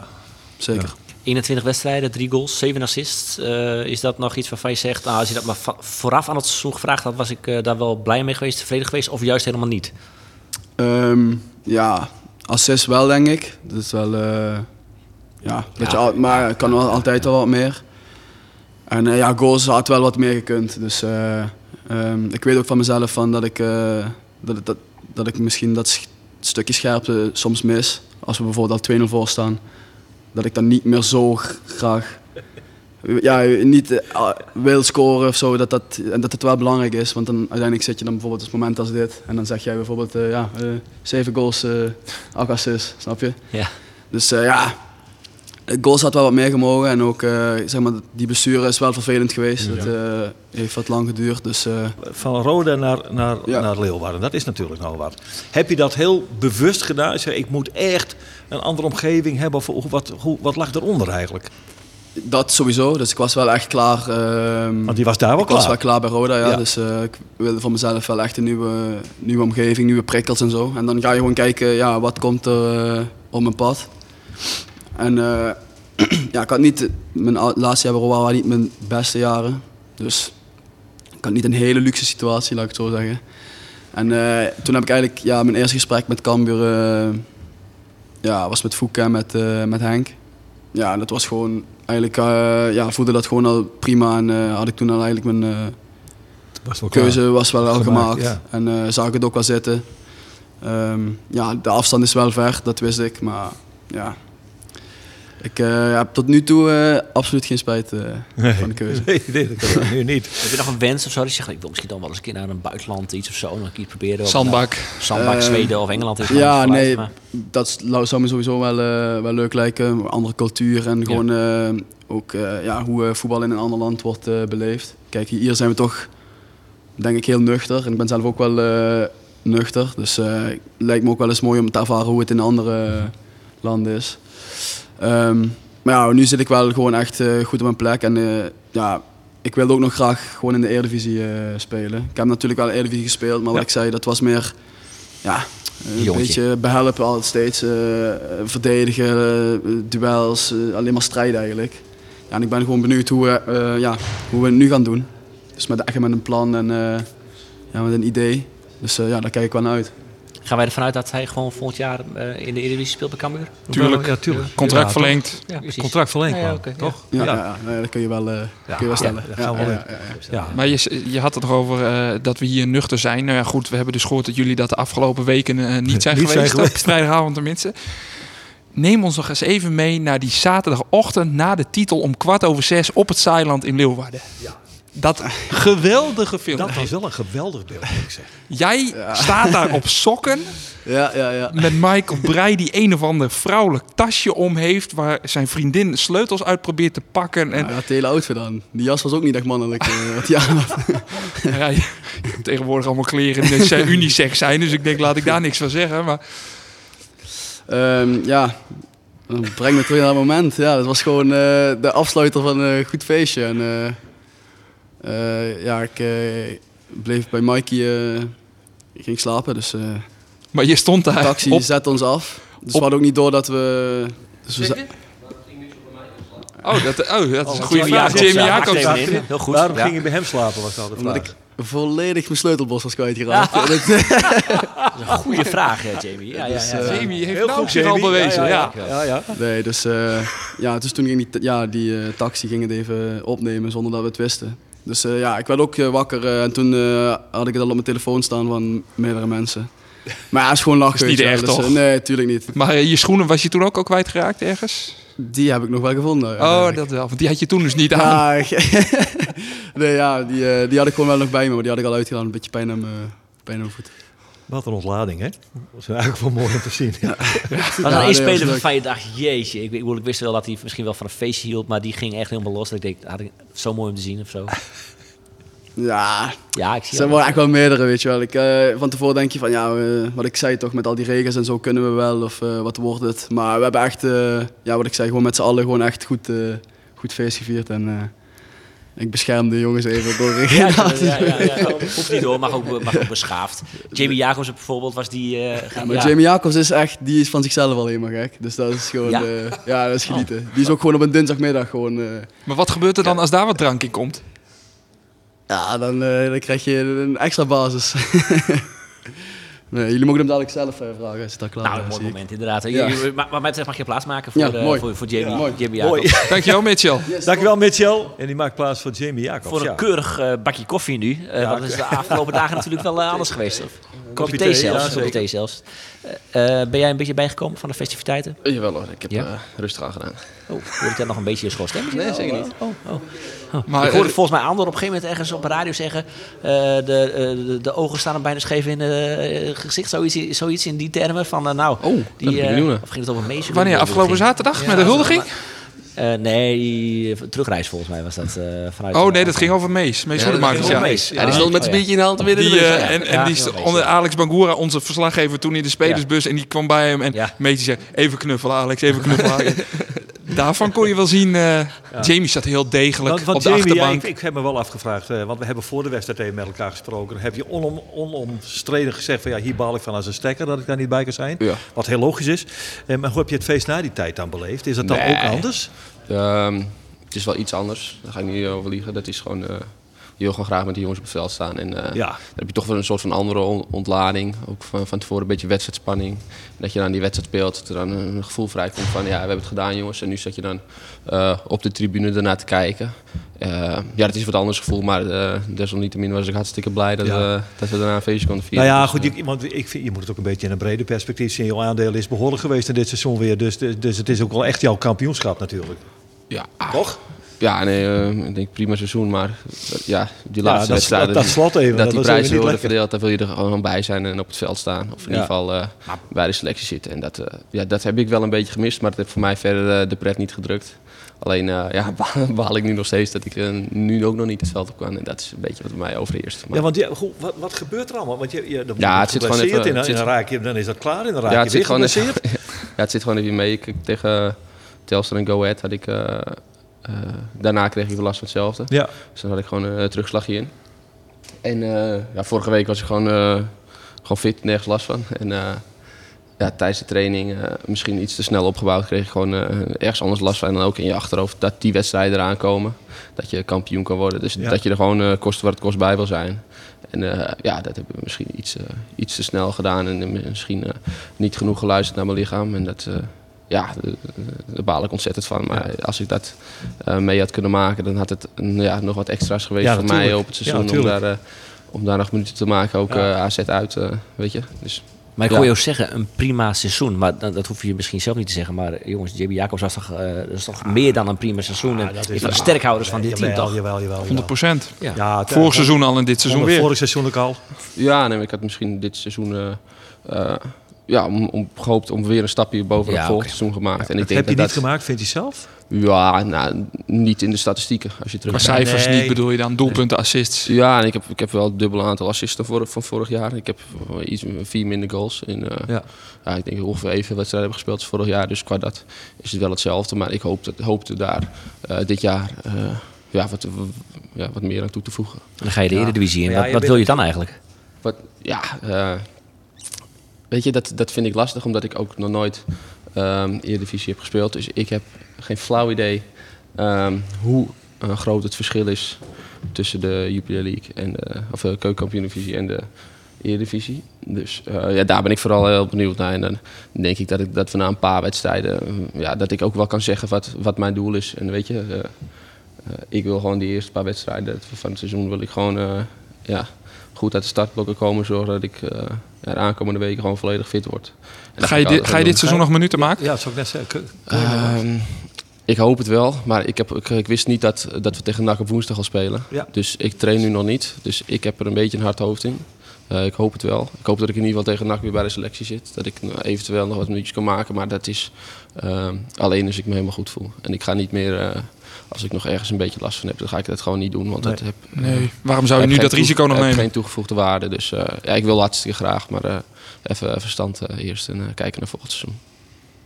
Zeker. 21 wedstrijden, 3 goals, 7 assists. Eh, is dat nog iets waarvan je zegt, nou, als je dat maar vooraf aan het seizoen gevraagd had, was ik daar wel blij mee geweest, tevreden geweest, of juist helemaal niet? Ehm, ja, assist wel denk ik. Dat is wel, eh, ja, al, maar het kan wel altijd wel wat meer. En eh, ja, goals had wel wat meer gekund. Dus eh, ehm, ik weet ook van mezelf van dat ik, eh, dat, het- dat, dat ik misschien dat stukje scherpte soms mis. Als we bijvoorbeeld al 2-0 voor staan. Dat ik dan niet meer zo graag ja, niet eh, wil scoren of zo. Dat, dat, en dat het wel belangrijk is. Want dan uiteindelijk zit je dan bijvoorbeeld op een moment als dit. En dan zeg jij bijvoorbeeld, ja, eh, zeven goals, eh acht assists, snap je? Ja. Dus ja, het goals had wel wat meer gemogen. En ook, eh, zeg maar, die bestuur is wel vervelend geweest. Het eh, heeft wat lang geduurd. Dus eh, Van Roda naar, naar, Ja. naar Leeuwarden, dat is natuurlijk nou wat. Heb je dat heel bewust gedaan? Zeg, ik moet echt een andere omgeving hebben. Of wat, hoe, wat lag eronder eigenlijk? dat sowieso. Dus ik was wel echt klaar. ehm, Want die was daar wel ik was klaar. wel klaar bij Roda, ja. Ja. Dus ik wilde voor mezelf wel echt een nieuwe, nieuwe omgeving, nieuwe prikkels en zo. En dan ga je gewoon kijken, ja, wat komt er op mijn pad. En eh, ja, ik had niet, mijn laatste bij Roda waren niet mijn beste jaren. Dus ik had niet een hele luxe situatie, laat ik het zo zeggen. En eh, toen heb ik eigenlijk, ja, mijn eerste gesprek met Cambuur, eh, ja, was met Fouke en met, met Henk. ja, dat was gewoon eigenlijk, ja, voelde dat gewoon al prima en had ik toen al eigenlijk mijn Was keuze was wel al Gemaakt, ja. en eh, zag ik het ook wel zitten. Ehm, ja, de afstand is wel ver, dat wist ik, maar ja. Ik eh, heb tot nu toe eh, absoluut geen spijt eh, van de keuze. Nee, nee, dat kan nu niet. Heb je nog een wens of zo? Dat je zegt, ik wil misschien dan wel eens een keer naar een buitenland iets of zo. Nog een keer proberen. Of nou, Zandbak, Eh, Zweden of Engeland. Is Ja, nee, maar- dat zou me sowieso wel, eh, wel leuk lijken. Andere cultuur en gewoon eh, ook eh, ja, hoe eh, voetbal in een ander land wordt eh, beleefd. Kijk, hier zijn we toch, denk ik, heel nuchter. En ik ben zelf ook wel eh, nuchter. Dus eh, het lijkt me ook wel eens mooi om te ervaren hoe het in andere eh, landen is. Ehm, maar ja, nu zit ik wel gewoon echt eh, goed op mijn plek. En eh, ja, ik wilde ook nog graag gewoon in de Eredivisie eh, spelen. Ik heb natuurlijk wel Eredivisie gespeeld, maar wat Ja. ik zei, dat was meer... Ja, een Jongetje. beetje behelpen altijd steeds. verdedigen, duels, alleen maar strijden eigenlijk. Ja, en ik ben gewoon benieuwd hoe we, ja, hoe we het nu gaan doen. Dus met, echt met een plan en ja, met een idee. Dus ja, daar kijk ik wel naar uit. Gaan wij ervan uit dat hij gewoon volgend jaar eh, in de Eredivisie speelt bij Cambuur? Tuurlijk. Ja, tuurlijk. Contract Ja, verlengd. Ja, precies. Contract verlengd, Ja, ja, ja. toch? Ja, Ja. ja. ja, nee, dat kun je wel, eh, kun je wel ja, stellen. dat gaan we ja, wel ja, ja, ja. Ja. Maar je, je had het nog over eh, dat we hier nuchter zijn. Nou ja, goed, we hebben dus gehoord dat jullie dat de afgelopen weken eh, niet zijn Niet zijn geweest. geweest. Op vrijdagavond tenminste. Neem ons nog eens even mee naar die zaterdagochtend na de titel om kwart over zes op het Zeiland in Leeuwarden. Dat geweldige film. Dat was wel een geweldig beeld, moet ik zeggen. Jij staat daar op sokken Ja, ja, ja. met Michael Breij die een of ander vrouwelijk tasje om heeft waar zijn vriendin sleutels uit probeert te pakken. En Ja, het hele outfit dan. Die jas was ook niet echt mannelijk. eh, wat hij aan had. Ja, je- hebt tegenwoordig allemaal kleren die zijn unisex zijn, dus ik denk laat ik daar niks van zeggen. Maar Ehm, ja, dan breng me terug naar het moment. Ja, dat was gewoon eh, de afsluiter van een goed feestje. En eh, eh, ja, ik eh, bleef bij Mikey. eh, ik ging slapen, dus eh, Maar je stond de daar taxi op... zette ons af. Dus op- we hadden ook niet door dat we... Dus we Oh, dat, oh, dat is een goede Jamie vraag. Jacobs, Jamie ja, Jacobs. Heel goed. Waarom ja. ging je bij hem slapen, was nou de omdat vraag. ik volledig mijn sleutelbos was kwijtgeraakt. Ja. Dat is een goede vraag, hè, Jamie. Ja, ja, Dus, ja. Jamie heeft Heel nou goed, zich al bewezen. Ja, Ja, ja, ja. Nee, dus, eh, ja, dus toen ging die, ja, die eh, taxi ging het even opnemen zonder dat we het wisten. Dus eh, ja, ik werd ook eh, wakker eh, en toen had ik het al op mijn telefoon staan van meerdere mensen. Maar ja, het is gewoon lachen. Is niet erg, Dus, toch? nee, tuurlijk niet. Maar je schoenen was je toen ook al kwijtgeraakt ergens? Die heb ik nog wel gevonden. Oh, dat wel. Want die had je toen dus niet aan. Ja, nee, ja die, die had ik gewoon wel nog bij me, maar die had ik al uitgedaan. Een beetje pijn aan mijn, pijn aan mijn voet. Wat een ontlading, hè? Dat is eigenlijk wel mooi om te zien. Ja. Was Ja, één nee, speler was waarvan je dacht, jeetje, ik, ik, ik wist wel dat hij misschien wel van een feestje hield, maar die ging echt helemaal los. Dat ik denk, had ik zo mooi om te zien of zo. Ja, Ja, ik zie zijn wel echt wel meerdere, weet je wel. Ik, eh, van tevoren denk je van, ja, eh, wat ik zei toch, met al die regels en zo kunnen we wel, of eh, wat wordt het. Maar we hebben echt, eh, ja, wat ik zei, gewoon met z'n allen gewoon echt goed, eh, goed feest gevierd. En eh, ik bescherm de jongens even door Ja. Hoeft niet hoor, mag ook, mag ook beschaafd. Jamie Jacobs bijvoorbeeld was die... eh, Ja, maar ja. Jamie Jacobs is echt, die is van zichzelf al helemaal gek. Dus dat is gewoon, Ja? ja, ja dat is genieten. Die is ook gewoon op een dinsdagmiddag gewoon, eh, Maar wat gebeurt er dan als daar wat drank in komt? ja, dan, eh, dan krijg je een extra basis. nee, jullie mogen hem dadelijk zelf eh, vragen als het klaar Nou, is, een mooi moment inderdaad. Ja. Je- Maar mij betreft mag je plaats maken voor, Ja, eh, mooi. voor, voor Jamie, Ja, mooi. Jamie Mooi. Dankjewel, Mitchell. Dankjewel, Mitchell. En die maakt plaats voor Jamie Jacobs. Voor een ja. keurig eh, bakje koffie nu. Eh dat is de afgelopen dagen natuurlijk wel anders geweest. Of? Kopje thee, thee zelfs. ja, kopje zeker. thee zelfs. Eh, eh, ben jij een beetje bijgekomen van de festiviteiten? Jawel hoor, ik heb Ja? eh, rustig aan gedaan. Oh, hoor ik daar nog een beetje je schoon stemmetje? Nee, Oh, zeker oh, niet. Oh, oh, oh. Maar, ik hoorde volgens mij Ander op een gegeven moment ergens op de radio zeggen... eh, de, eh, de, de ogen staan hem bijna scheef in het gezicht. Zoiets, zoiets in die termen van, nou... Oh, dat naar. of ging het over meisje? Wanneer? Afgelopen zaterdag met de huldiging? Eh, nee, terugreis volgens mij was dat eh, vanuit... Oh nee, dat ging over Mees. Mees Ja, dat ja. Mees. Ja, die stond met zijn Oh, ja. biertje in de hand midden in Die, de bus. eh, en en Ja, die ja, st- Mees, onder. Alex Bangura, onze verslaggever toen in de spelersbus. En die kwam bij hem en Ja. Mees die zei, even knuffelen Alex, even knuffelen Alex. Daarvan kon je wel zien, eh, Jamie zat heel degelijk Want, want op de Jamie, ja, achterbank. ik, ik heb me wel afgevraagd, eh, want we hebben voor de wedstrijd even met elkaar gesproken. Heb je onom, onomstreden gezegd van ja, hier baal ik van als een stekker dat ik daar niet bij kan zijn. Wat heel logisch is. Eh, maar hoe heb je het feest na die tijd dan beleefd? Is dat dan Nee. ook anders? Ehm, het is wel iets anders, daar ga ik niet over liegen. Dat is gewoon, je wil gewoon graag met die jongens op het veld staan. En Ja. dan heb je toch wel een soort van andere on- ontlading. Ook van, van tevoren een beetje wedstrijdspanning. Dat je dan die wedstrijd speelt, dat er dan een gevoel vrijkomt van ja, we hebben het gedaan jongens. En nu zat je dan eh, op de tribune ernaar te kijken. Eh, ja, het is wat anders gevoel, maar desalniettemin was ik hartstikke blij dat, Ja. we, dat we daarna een feestje konden vieren. Nou ja, Dus, goed, je, want ik vind, je moet het ook een beetje in een breder perspectief zien. Jouw aandeel is behoorlijk geweest in dit seizoen weer. Dus, dus, dus het is ook wel echt jouw kampioenschap natuurlijk. ja, Toch? Ja, nee, eh, ik denk prima seizoen, maar eh, ja, die Ja, laatste dat, wedstrijden... dat, dat slot even. dat die prijzen worden lekker. verdeeld, daar wil je er gewoon bij zijn en op het veld staan. Of in Ja. ieder geval eh, bij de selectie zitten. En dat, ja, dat heb ik wel een beetje gemist, maar dat heeft voor mij verder de pret niet gedrukt. Alleen eh, ja, baal ik nu nog steeds dat ik nu ook nog niet het veld op kan. En dat is een beetje wat mij overheerst. Maar- Ja, want ja, goed, wat, wat gebeurt er allemaal? Want je, Ja, het zit gewoon even- in, het zit- dan, raak je, dan is dat klaar en dan raak ja, het zit, gewoon even, ja, het zit gewoon even mee. Ik, tegen Telstar en Go Ahead had ik... daarna kreeg ik weer last van hetzelfde. Ja, Dus dan had ik gewoon een eh, terugslagje in. En eh, ja, vorige week was ik gewoon, eh, gewoon fit, nergens last van. En eh, ja, tijdens de training eh, misschien iets te snel opgebouwd kreeg ik gewoon eh, ergens anders last van. En dan ook in je achterhoofd dat die wedstrijden eraan komen. Dat je kampioen kan worden. Dus Ja. dat je er gewoon eh kost wat het kost bij wil zijn. En eh, ja, dat hebben we misschien iets, eh, iets te snel gedaan. En eh, misschien eh, niet genoeg geluisterd naar mijn lichaam. En dat... ja, daar- baal ik ontzettend van. Maar als ik dat eh, mee had kunnen maken, dan had het mm, ja, nog wat extra's geweest Ja, voor mij op het Ja, seizoen. om, daar, eh, om daar nog minuten te maken, ook Ja. eh, AZ uit, eh, weet je. Dus, Maar ik Ja. hoor je ook zeggen, een prima seizoen. Maar dat, dat hoef je misschien zelf niet te zeggen. Maar jongens, JB Jacobs was toch, eh, dat is toch meer dan een prima seizoen. en Ah, is van de sterkhouders van dit team, toch? Jawel, jawel, jawel. 100 procent. Ja. Ja, het- Vorig seizoen al en dit seizoen Vorig- weer. Vorig seizoen ook al. ja, nee, ik had misschien dit seizoen eh, eh, ja, om, om, gehoopt om weer een stapje boven Ja, het oké. seizoen gemaakt. en ik Dat denk heb je dat niet dat, gemaakt, vindt hij zelf? Ja, nou, niet in de statistieken als je terug Maar cijfers Nee. niet bedoel je dan, doelpunten, assists. Ja, en ik heb, ik heb wel het dubbele aantal assists dan voor, van vorig jaar. Ik heb wel iets vier minder goals. In, eh, Ja. ja. ik denk ongeveer evenveel wedstrijden heb gespeeld als vorig jaar. Dus qua dat is het wel hetzelfde. Maar ik hoopte, hoopte daar eh, dit jaar eh, ja, wat, ja, wat meer aan toe te voegen. En dan ga je de Ja. Eredivisie in. Wat je wat wil je dan eigenlijk? Wat, ja, eh, weet je, dat, dat vind ik lastig omdat ik ook nog nooit ehm Eredivisie heb gespeeld. Dus ik heb geen flauw idee ehm, hoe eh, groot het verschil is tussen de Jupiler League en de, of de Keukenkampioen-divisie en de Eredivisie. Dus eh, ja, daar ben ik vooral heel benieuwd naar. En dan denk ik dat, ik dat we na een paar wedstrijden, eh, ja, dat ik ook wel kan zeggen wat, wat mijn doel is. En weet je, eh, eh, ik wil gewoon die eerste paar wedstrijden van het seizoen wil ik gewoon eh, ja, goed uit de startblokken komen. Zorgen dat ik eh ja, de aankomende weken gewoon volledig fit word. Ga je, dit, ga je dit seizoen nog minuten maken? Ja, dat zou ik net zeggen. Ehm, ik hoop het wel, maar ik, heb, ik, ik wist niet dat, dat we tegen NAC op woensdag al spelen. Ja. Dus ik train nu nog niet. Dus ik heb er een beetje een hard hoofd in. Eh, ik hoop het wel. Ik hoop dat ik in ieder geval tegen NAC weer bij de selectie zit. Dat ik nou, eventueel nog wat minuutjes kan maken. Maar dat is ehm, alleen als ik me helemaal goed voel. En ik ga niet meer, eh, als ik nog ergens een beetje last van heb, dan ga ik dat gewoon niet doen. Want Nee. dat heb, Nee. Waarom zou je nu dat risico nog heb nemen? geen toegevoegde waarde. Dus eh, ja, ik wil hartstikke graag. Maar eh, even verstand eh, eerst en eh, kijken naar volgend seizoen.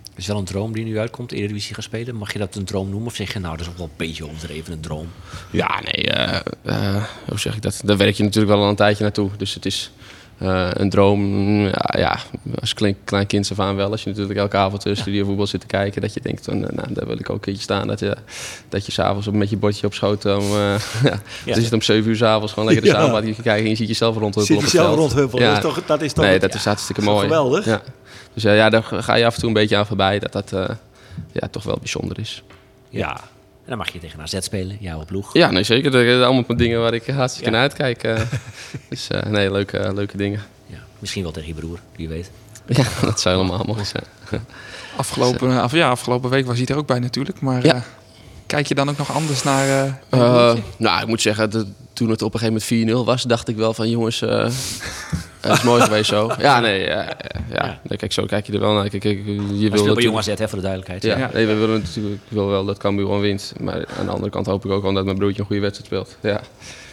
Het is wel een droom die nu uitkomt, Eredivisie gaan spelen. Mag je dat een droom noemen? Of zeg je, nou, dat is ook wel een beetje overdreven, een droom. Ja, nee, eh, eh, hoe zeg ik dat? Daar werk je natuurlijk wel al een tijdje naartoe. Dus het is eh, een droom, ja, ja als klein, klein kind af aan wel. Als je natuurlijk elke avond uh, studiovoetbal zit te kijken, dat je denkt, van, eh, nou, daar wil ik ook een keertje staan. Dat je, dat je s'avonds met je bordje op schoot, om, eh ja, Ja. dan zit om 7 uur s'avonds gewoon lekker de Ja. samenvatting te kijken en je ziet jezelf rondhuppelen Zit op je het zelf veld. rondhuppelen? Ja. Dat is toch, dat is toch Nee, dat is hartstikke mooi. geweldig? Ja. Dus ja, ja, daar ga je af en toe een beetje aan voorbij, dat dat eh, ja, toch wel bijzonder is. Ja. En dan mag je tegen AZ spelen, jouw ploeg. Ja, nee, zeker. Dat zijn allemaal dingen waar ik hartstikke Ja. naar uitkijk. eh. dus eh, nee, leuke, leuke dingen. Ja. Misschien wel tegen je broer, wie weet. Ja, dat zou helemaal mooi zijn. Afgelopen, af, ja, afgelopen week was hij er ook bij natuurlijk. Maar Ja. eh, kijk je dan ook nog anders naar... eh, Eh, nou, ik moet zeggen, dat toen het op een gegeven moment 4-0 was, dacht ik wel van jongens, eh, het is mooi geweest zo. Ja, nee, ja, ja, ja. Nee, kijk, zo kijk je er wel naar. Kijk, kijk, je wil bij natuurlijk- Jong AZ, hè, voor de duidelijkheid. Ja, Ja. Nee, we willen natuurlijk ik wil wel dat Cambuur gewoon wint. Maar aan de andere kant hoop ik ook wel dat mijn broertje een goede wedstrijd speelt. Ja,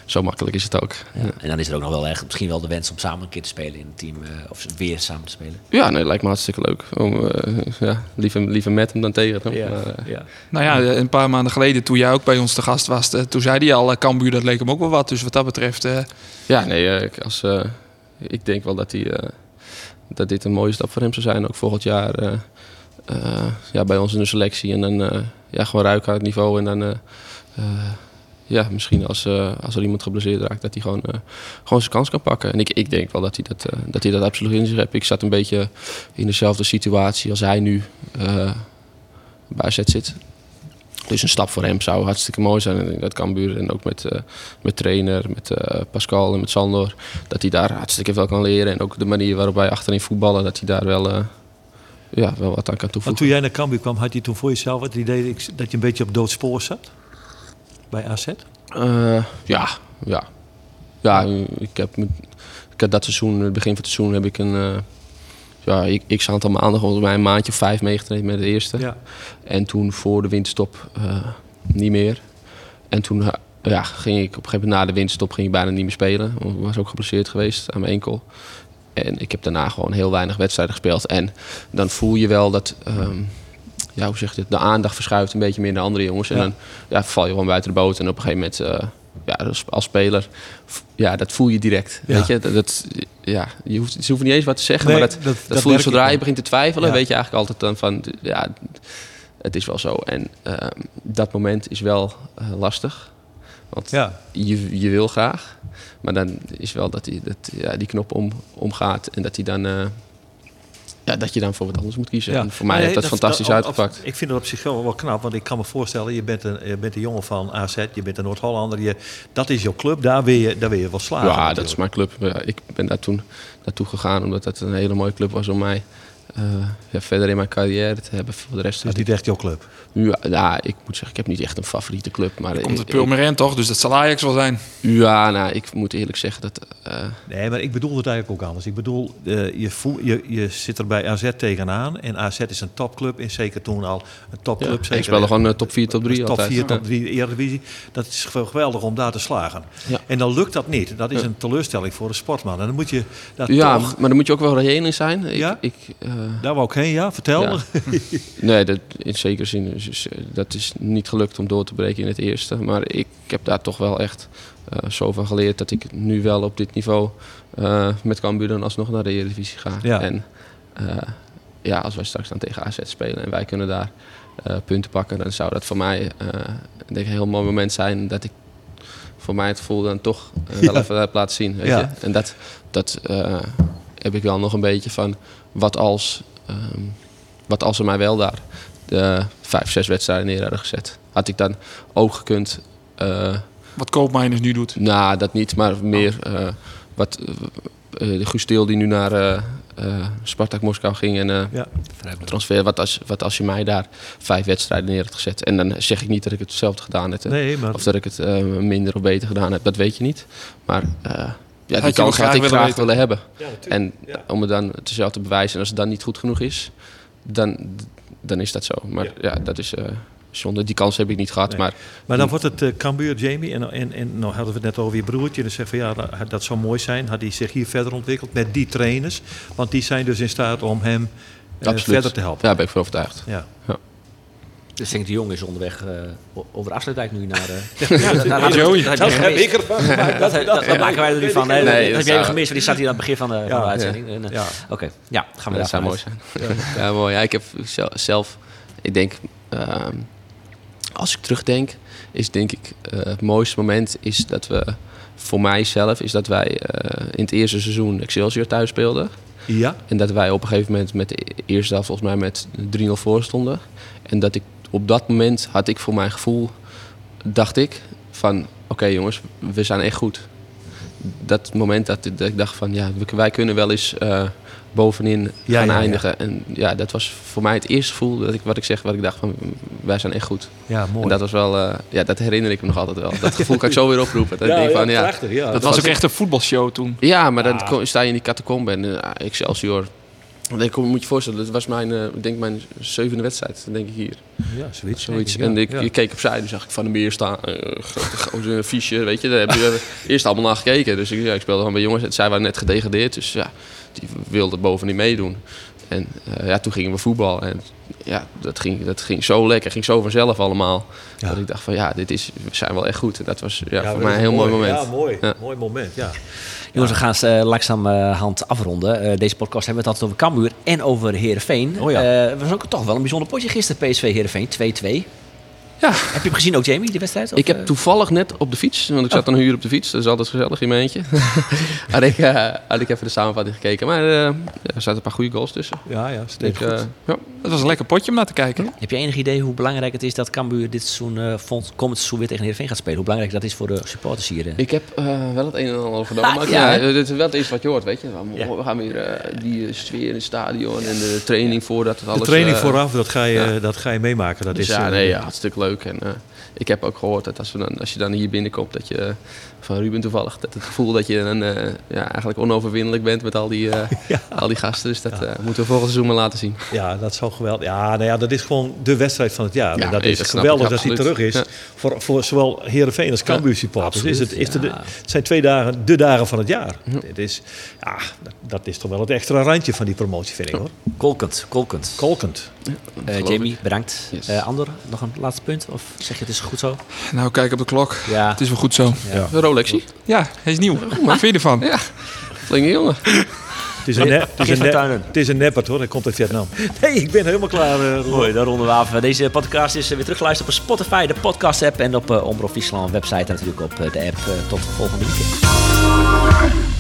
zo makkelijk is het ook. Ja. En dan is er ook nog wel echt, misschien wel de wens om samen een keer te spelen in een team. eh, of weer samen te spelen. Ja, nee, lijkt me hartstikke leuk. Om, eh, ja, liever, liever met hem dan tegen hem. Maar, eh, ja. Nou ja, een paar maanden geleden toen jij ook bij ons te gast was, toen zei hij al, Cambuur, dat leek hem ook wel wat. Dus wat dat betreft, eh, Ja, nee, eh, ik- als, eh, ik denk wel dat, hij, eh, dat dit een mooie stap voor hem zou zijn. Ook volgend jaar eh, eh, ja, bij ons in de selectie. En dan ja, gewoon ruiken aan het niveau. En dan ja, misschien als, als er iemand geblesseerd raakt, dat hij gewoon, gewoon zijn kans kan pakken. En ik, ik denk wel dat hij dat, dat hij dat absoluut in zich heeft. Ik zat een beetje in dezelfde situatie als hij nu bij zet zit. Dus een stap voor hem zou hartstikke mooi zijn. En dat Cambuur en ook met, eh, met trainer, met eh, Pascal en met Sandor, dat hij daar hartstikke veel kan leren. En ook de manier waarop wij achterin voetballen, dat hij daar wel, eh, ja, wel wat aan kan Want toevoegen. toen jij naar Cambuur kwam, had je toen voor jezelf het idee dat je een beetje op doodspoor zat? Bij AZ? Ja, ja. Ja, ik heb, ik heb dat seizoen, het begin van het seizoen, heb ik een... ja, ik, ik aantal maanden, volgens mij een maandje of vijf meegetraind met de eerste. Ja. En toen voor de winterstop eh, niet meer. En toen eh, ja, ging ik op een gegeven moment na de winterstop ging ik bijna niet meer spelen. Want ik was ook geblesseerd geweest aan mijn enkel. En ik heb daarna gewoon heel weinig wedstrijden gespeeld. En dan voel je wel dat, ehm, ja, hoe zeg je het, de aandacht verschuift een beetje meer naar andere jongens. En Ja. dan ja, val je gewoon buiten de boot. En op een gegeven moment, eh, ja, als, als speler, ja, dat voel je direct. Ja. Weet je, dat, dat- ja, je hoeft, ze hoeven niet eens wat te zeggen, Nee, maar dat, dat- voel je zodra je begint te twijfelen, Ja. weet je eigenlijk altijd dan van, ja, het is wel zo. En ehm, dat moment is wel eh, lastig. Want Ja. je, je wil graag. Maar dan is wel dat die, dat, ja, die knop om, omgaat. En dat, die dan, eh, ja, dat je dan voor wat anders moet kiezen. En voor mij Nee, heeft dat, fantastisch uitgepakt. ik vind het op zich wel, wel knap, want ik kan me voorstellen, je bent een, je bent een jongen van AZ, je bent een Noord-Hollander, je, dat is jouw club, daar wil je, daar wil je wel slagen. ja, dat is mijn club. Ik ben daar toen naartoe gegaan omdat dat een hele mooie club was om mij ja, verder in mijn carrière te hebben. Voor de rest Dat is niet echt jouw club. Ja, ja, ik moet zeggen, ik heb niet echt een favoriete club. Maar Komt het Purmerend toch? Dus dat zal Ajax wel zijn. Ja, nou, ik moet eerlijk zeggen dat... eh, Nee, maar ik bedoel het eigenlijk ook anders. Ik bedoel, eh, je, voel, je, je zit er bij AZ tegenaan. En AZ is een topclub. En zeker toen al een topclub. ja, zeker ik speelde gewoon eh, top 4, top 3 top altijd. 4, Ja. top 3 Eredivisie. Dat is geweldig om daar te slagen. Ja. En dan lukt dat niet. Dat is een teleurstelling voor een sportman. En dan moet je daar Ja, toch... maar dan moet je ook wel reëel in zijn. Ik, Ja? ik, eh, Daar wou ik heen, ja. Vertel. Ja. nee, dat, in zekere zin eh, dat is niet gelukt om door te breken in het eerste. Maar ik heb daar toch wel echt eh zo van geleerd dat ik nu wel op dit niveau eh, met Cambuur dan alsnog naar de Eredivisie ga. Ja. En eh, ja, als wij straks dan tegen AZ spelen en wij kunnen daar punten pakken, dan zou dat voor mij denk een heel mooi moment zijn dat ik voor mij het gevoel dan toch wel Ja. even heb laten zien. Weet Ja. je? En dat, dat heb ik wel nog een beetje van wat als, ehm, wat als ze mij wel daar de vijf, zes wedstrijden neer hadden gezet. Had ik dan ook gekund, eh, Wat Koopmeiners nu doet. nou dat niet, maar meer eh, wat eh, eh, de Guus Til die nu naar eh, eh, Spartak Moskou ging en eh, Ja. transfer. Wat als, wat als je mij daar vijf wedstrijden neer had gezet. En dan zeg ik niet dat ik het hetzelfde gedaan heb. hè. Nee, maar... Of dat ik het eh, minder of beter gedaan heb, dat weet je niet. Maar eh, ja, die kans had ik willen graag weten. willen hebben. Ja. En Ja. om het dan het zelf te bewijzen, en als het dan niet goed genoeg is, dan, dan is dat zo. Maar Ja. ja, dat is eh zonde. Die kans heb ik niet gehad. Nee. Maar Maar dan wordt het uh, Cambuur, Jamie. En, en, en nou hadden we het net over je broertje. Dan zegt van ja, dat, zou mooi zijn. Had hij zich hier verder ontwikkeld met die trainers. Want die zijn dus in staat om hem eh, verder te helpen. daar ben ik van overtuigd. Ja. Dus Henk de Jong is onderweg eh, over de afsluitdijk nu naar... eh ja, dat, dat, dat, Joey. dat, heb je gemist. dat, dat, dat, dat maken wij er nu van. Nee, dat, heb jij gemist, want die staat hier aan het begin van de, van de Ja, uitzending. En, eh, Ja. Oké, ja, gaan we dat zou daar mooi zijn. Ja, mooi. Ja, ik heb zel- zelf, ik denk, ehm, als ik terugdenk, is denk ik eh, het mooiste moment is dat we, voor mijzelf, is dat wij eh, in het eerste seizoen Excelsior thuis speelden. Ja. En dat wij op een gegeven moment met de eerste helft volgens mij met 3-0 voor stonden. En dat ik op dat moment had ik voor mijn gevoel, dacht ik van oké jongens, we zijn echt goed. Dat moment dat, dat ik dacht van ja, wij kunnen wel eens eh, bovenin Ja, gaan ja, ja. eindigen. En ja, dat was voor mij het eerste gevoel dat ik wat ik zeg, wat ik dacht van wij zijn echt goed. Ja, mooi. En dat was wel, eh, ja, dat herinner ik me nog altijd wel. Dat gevoel kan ik zo weer oproepen. Dat ik denk van ja, prachtig. Ja. Dat was ook echt een voetbalshow toen. ja, maar dan sta je in die catacombe en uh, Excelsior. Kom- moet je je voorstellen, dat was mijn, eh, ik denk mijn zevende wedstrijd, denk ik hier. ja, zoiets. Zoiets. en ik, ja. ik keek opzij, dan zag ik Van de Meer staan. eh grote gozer, fiche, weet je. Daar hebben we eerst allemaal naar gekeken. Dus ik, ja, ik speelde gewoon bij jongens. Zij waren net gedegradeerd, dus ja, die wilden bovenin meedoen. En eh, ja, toen gingen we voetbal. En ja, dat ging, dat ging zo lekker, ging zo vanzelf allemaal. Ja. Dat ik dacht van ja, dit is, we zijn wel echt goed. En dat was ja, Ja, voor mij een heel mooi moment. Ja, mooi. Ja. Mooi moment, ja. Jongens, we gaan ze langzaam eh, hand afronden. Eh, deze podcast hebben we het altijd over Cambuur en over Heerenveen. Oh ja. Eh, was ook toch wel een bijzonder potje gisteren, PSV Heerenveen, 2-2. Ja. Heb je hem gezien ook, Jamie, die wedstrijd? Of, Ik heb eh, toevallig net op de fiets, want ik zat dan een uur op de fiets, dat is altijd gezellig in mijn eentje. had, ik, eh, had ik even de samenvatting gekeken, maar eh, ja, er zaten een paar goede goals tussen. Ja, ja, Ik, steeds goed. ja. Het was een lekker potje om naar te kijken. Heb je enig idee hoe belangrijk het is dat Cambuur dit seizoen, eh vond, komend seizoen weer tegen Heerenveen gaat spelen? Hoe belangrijk dat is voor de supporters hier? Ik heb eh, wel het een en ander vernomen, Ah, maar ja, dit is wel het eerste wat je hoort, weet je. We, Ja. we gaan weer eh, die sfeer in het stadion en de training voordat het De alles... training eh, vooraf, dat ga je, ja. dat ga je meemaken. Dat Dus is, ja, nee, ja, hartstikke leuk. En eh, ik heb ook gehoord dat als, dan, als je dan hier binnenkomt, dat je eh, van Ruben toevallig, dat het gevoel dat je dan eh, ja, eigenlijk onoverwinnelijk bent met al die, eh, al die gasten. Dus dat eh, moeten we volgend seizoen maar laten zien. Ja, dat zou geweldig. Ja, nou ja, dat is gewoon de wedstrijd van het jaar. Ja, en dat nee, is dat geweldig ik dat hij terug is. Ja. Voor, voor zowel Heerenveen als Cambuur supporters. Is het, is de, ja. het zijn twee dagen, de dagen van het jaar. Het is, ja, dat, dat is toch wel het extra randje van die promotie, vind ik hoor. Kolkend, kolkend. Kolkend. Eh, Jamie, bedankt. Yes. Eh, Ander, nog een laatste punt? Of zeg je het is goed zo? Nou, kijk op de klok. Ja. Het is wel goed zo. Een Rolexie? Ja, hij is nieuw. Wat vind je ervan? Ja, flinke jongen. Het is een, ne- het is een, van ne- Tuinen. het is een neppert hoor, hij komt uit Vietnam. Nee, ik ben helemaal klaar. eh. Mooi, daar ronden we af. Deze podcast is eh, weer teruggeluisterd op Spotify, de podcast-app en op uh, Omroep Friesland website en natuurlijk op eh, de app. Eh, tot volgende week.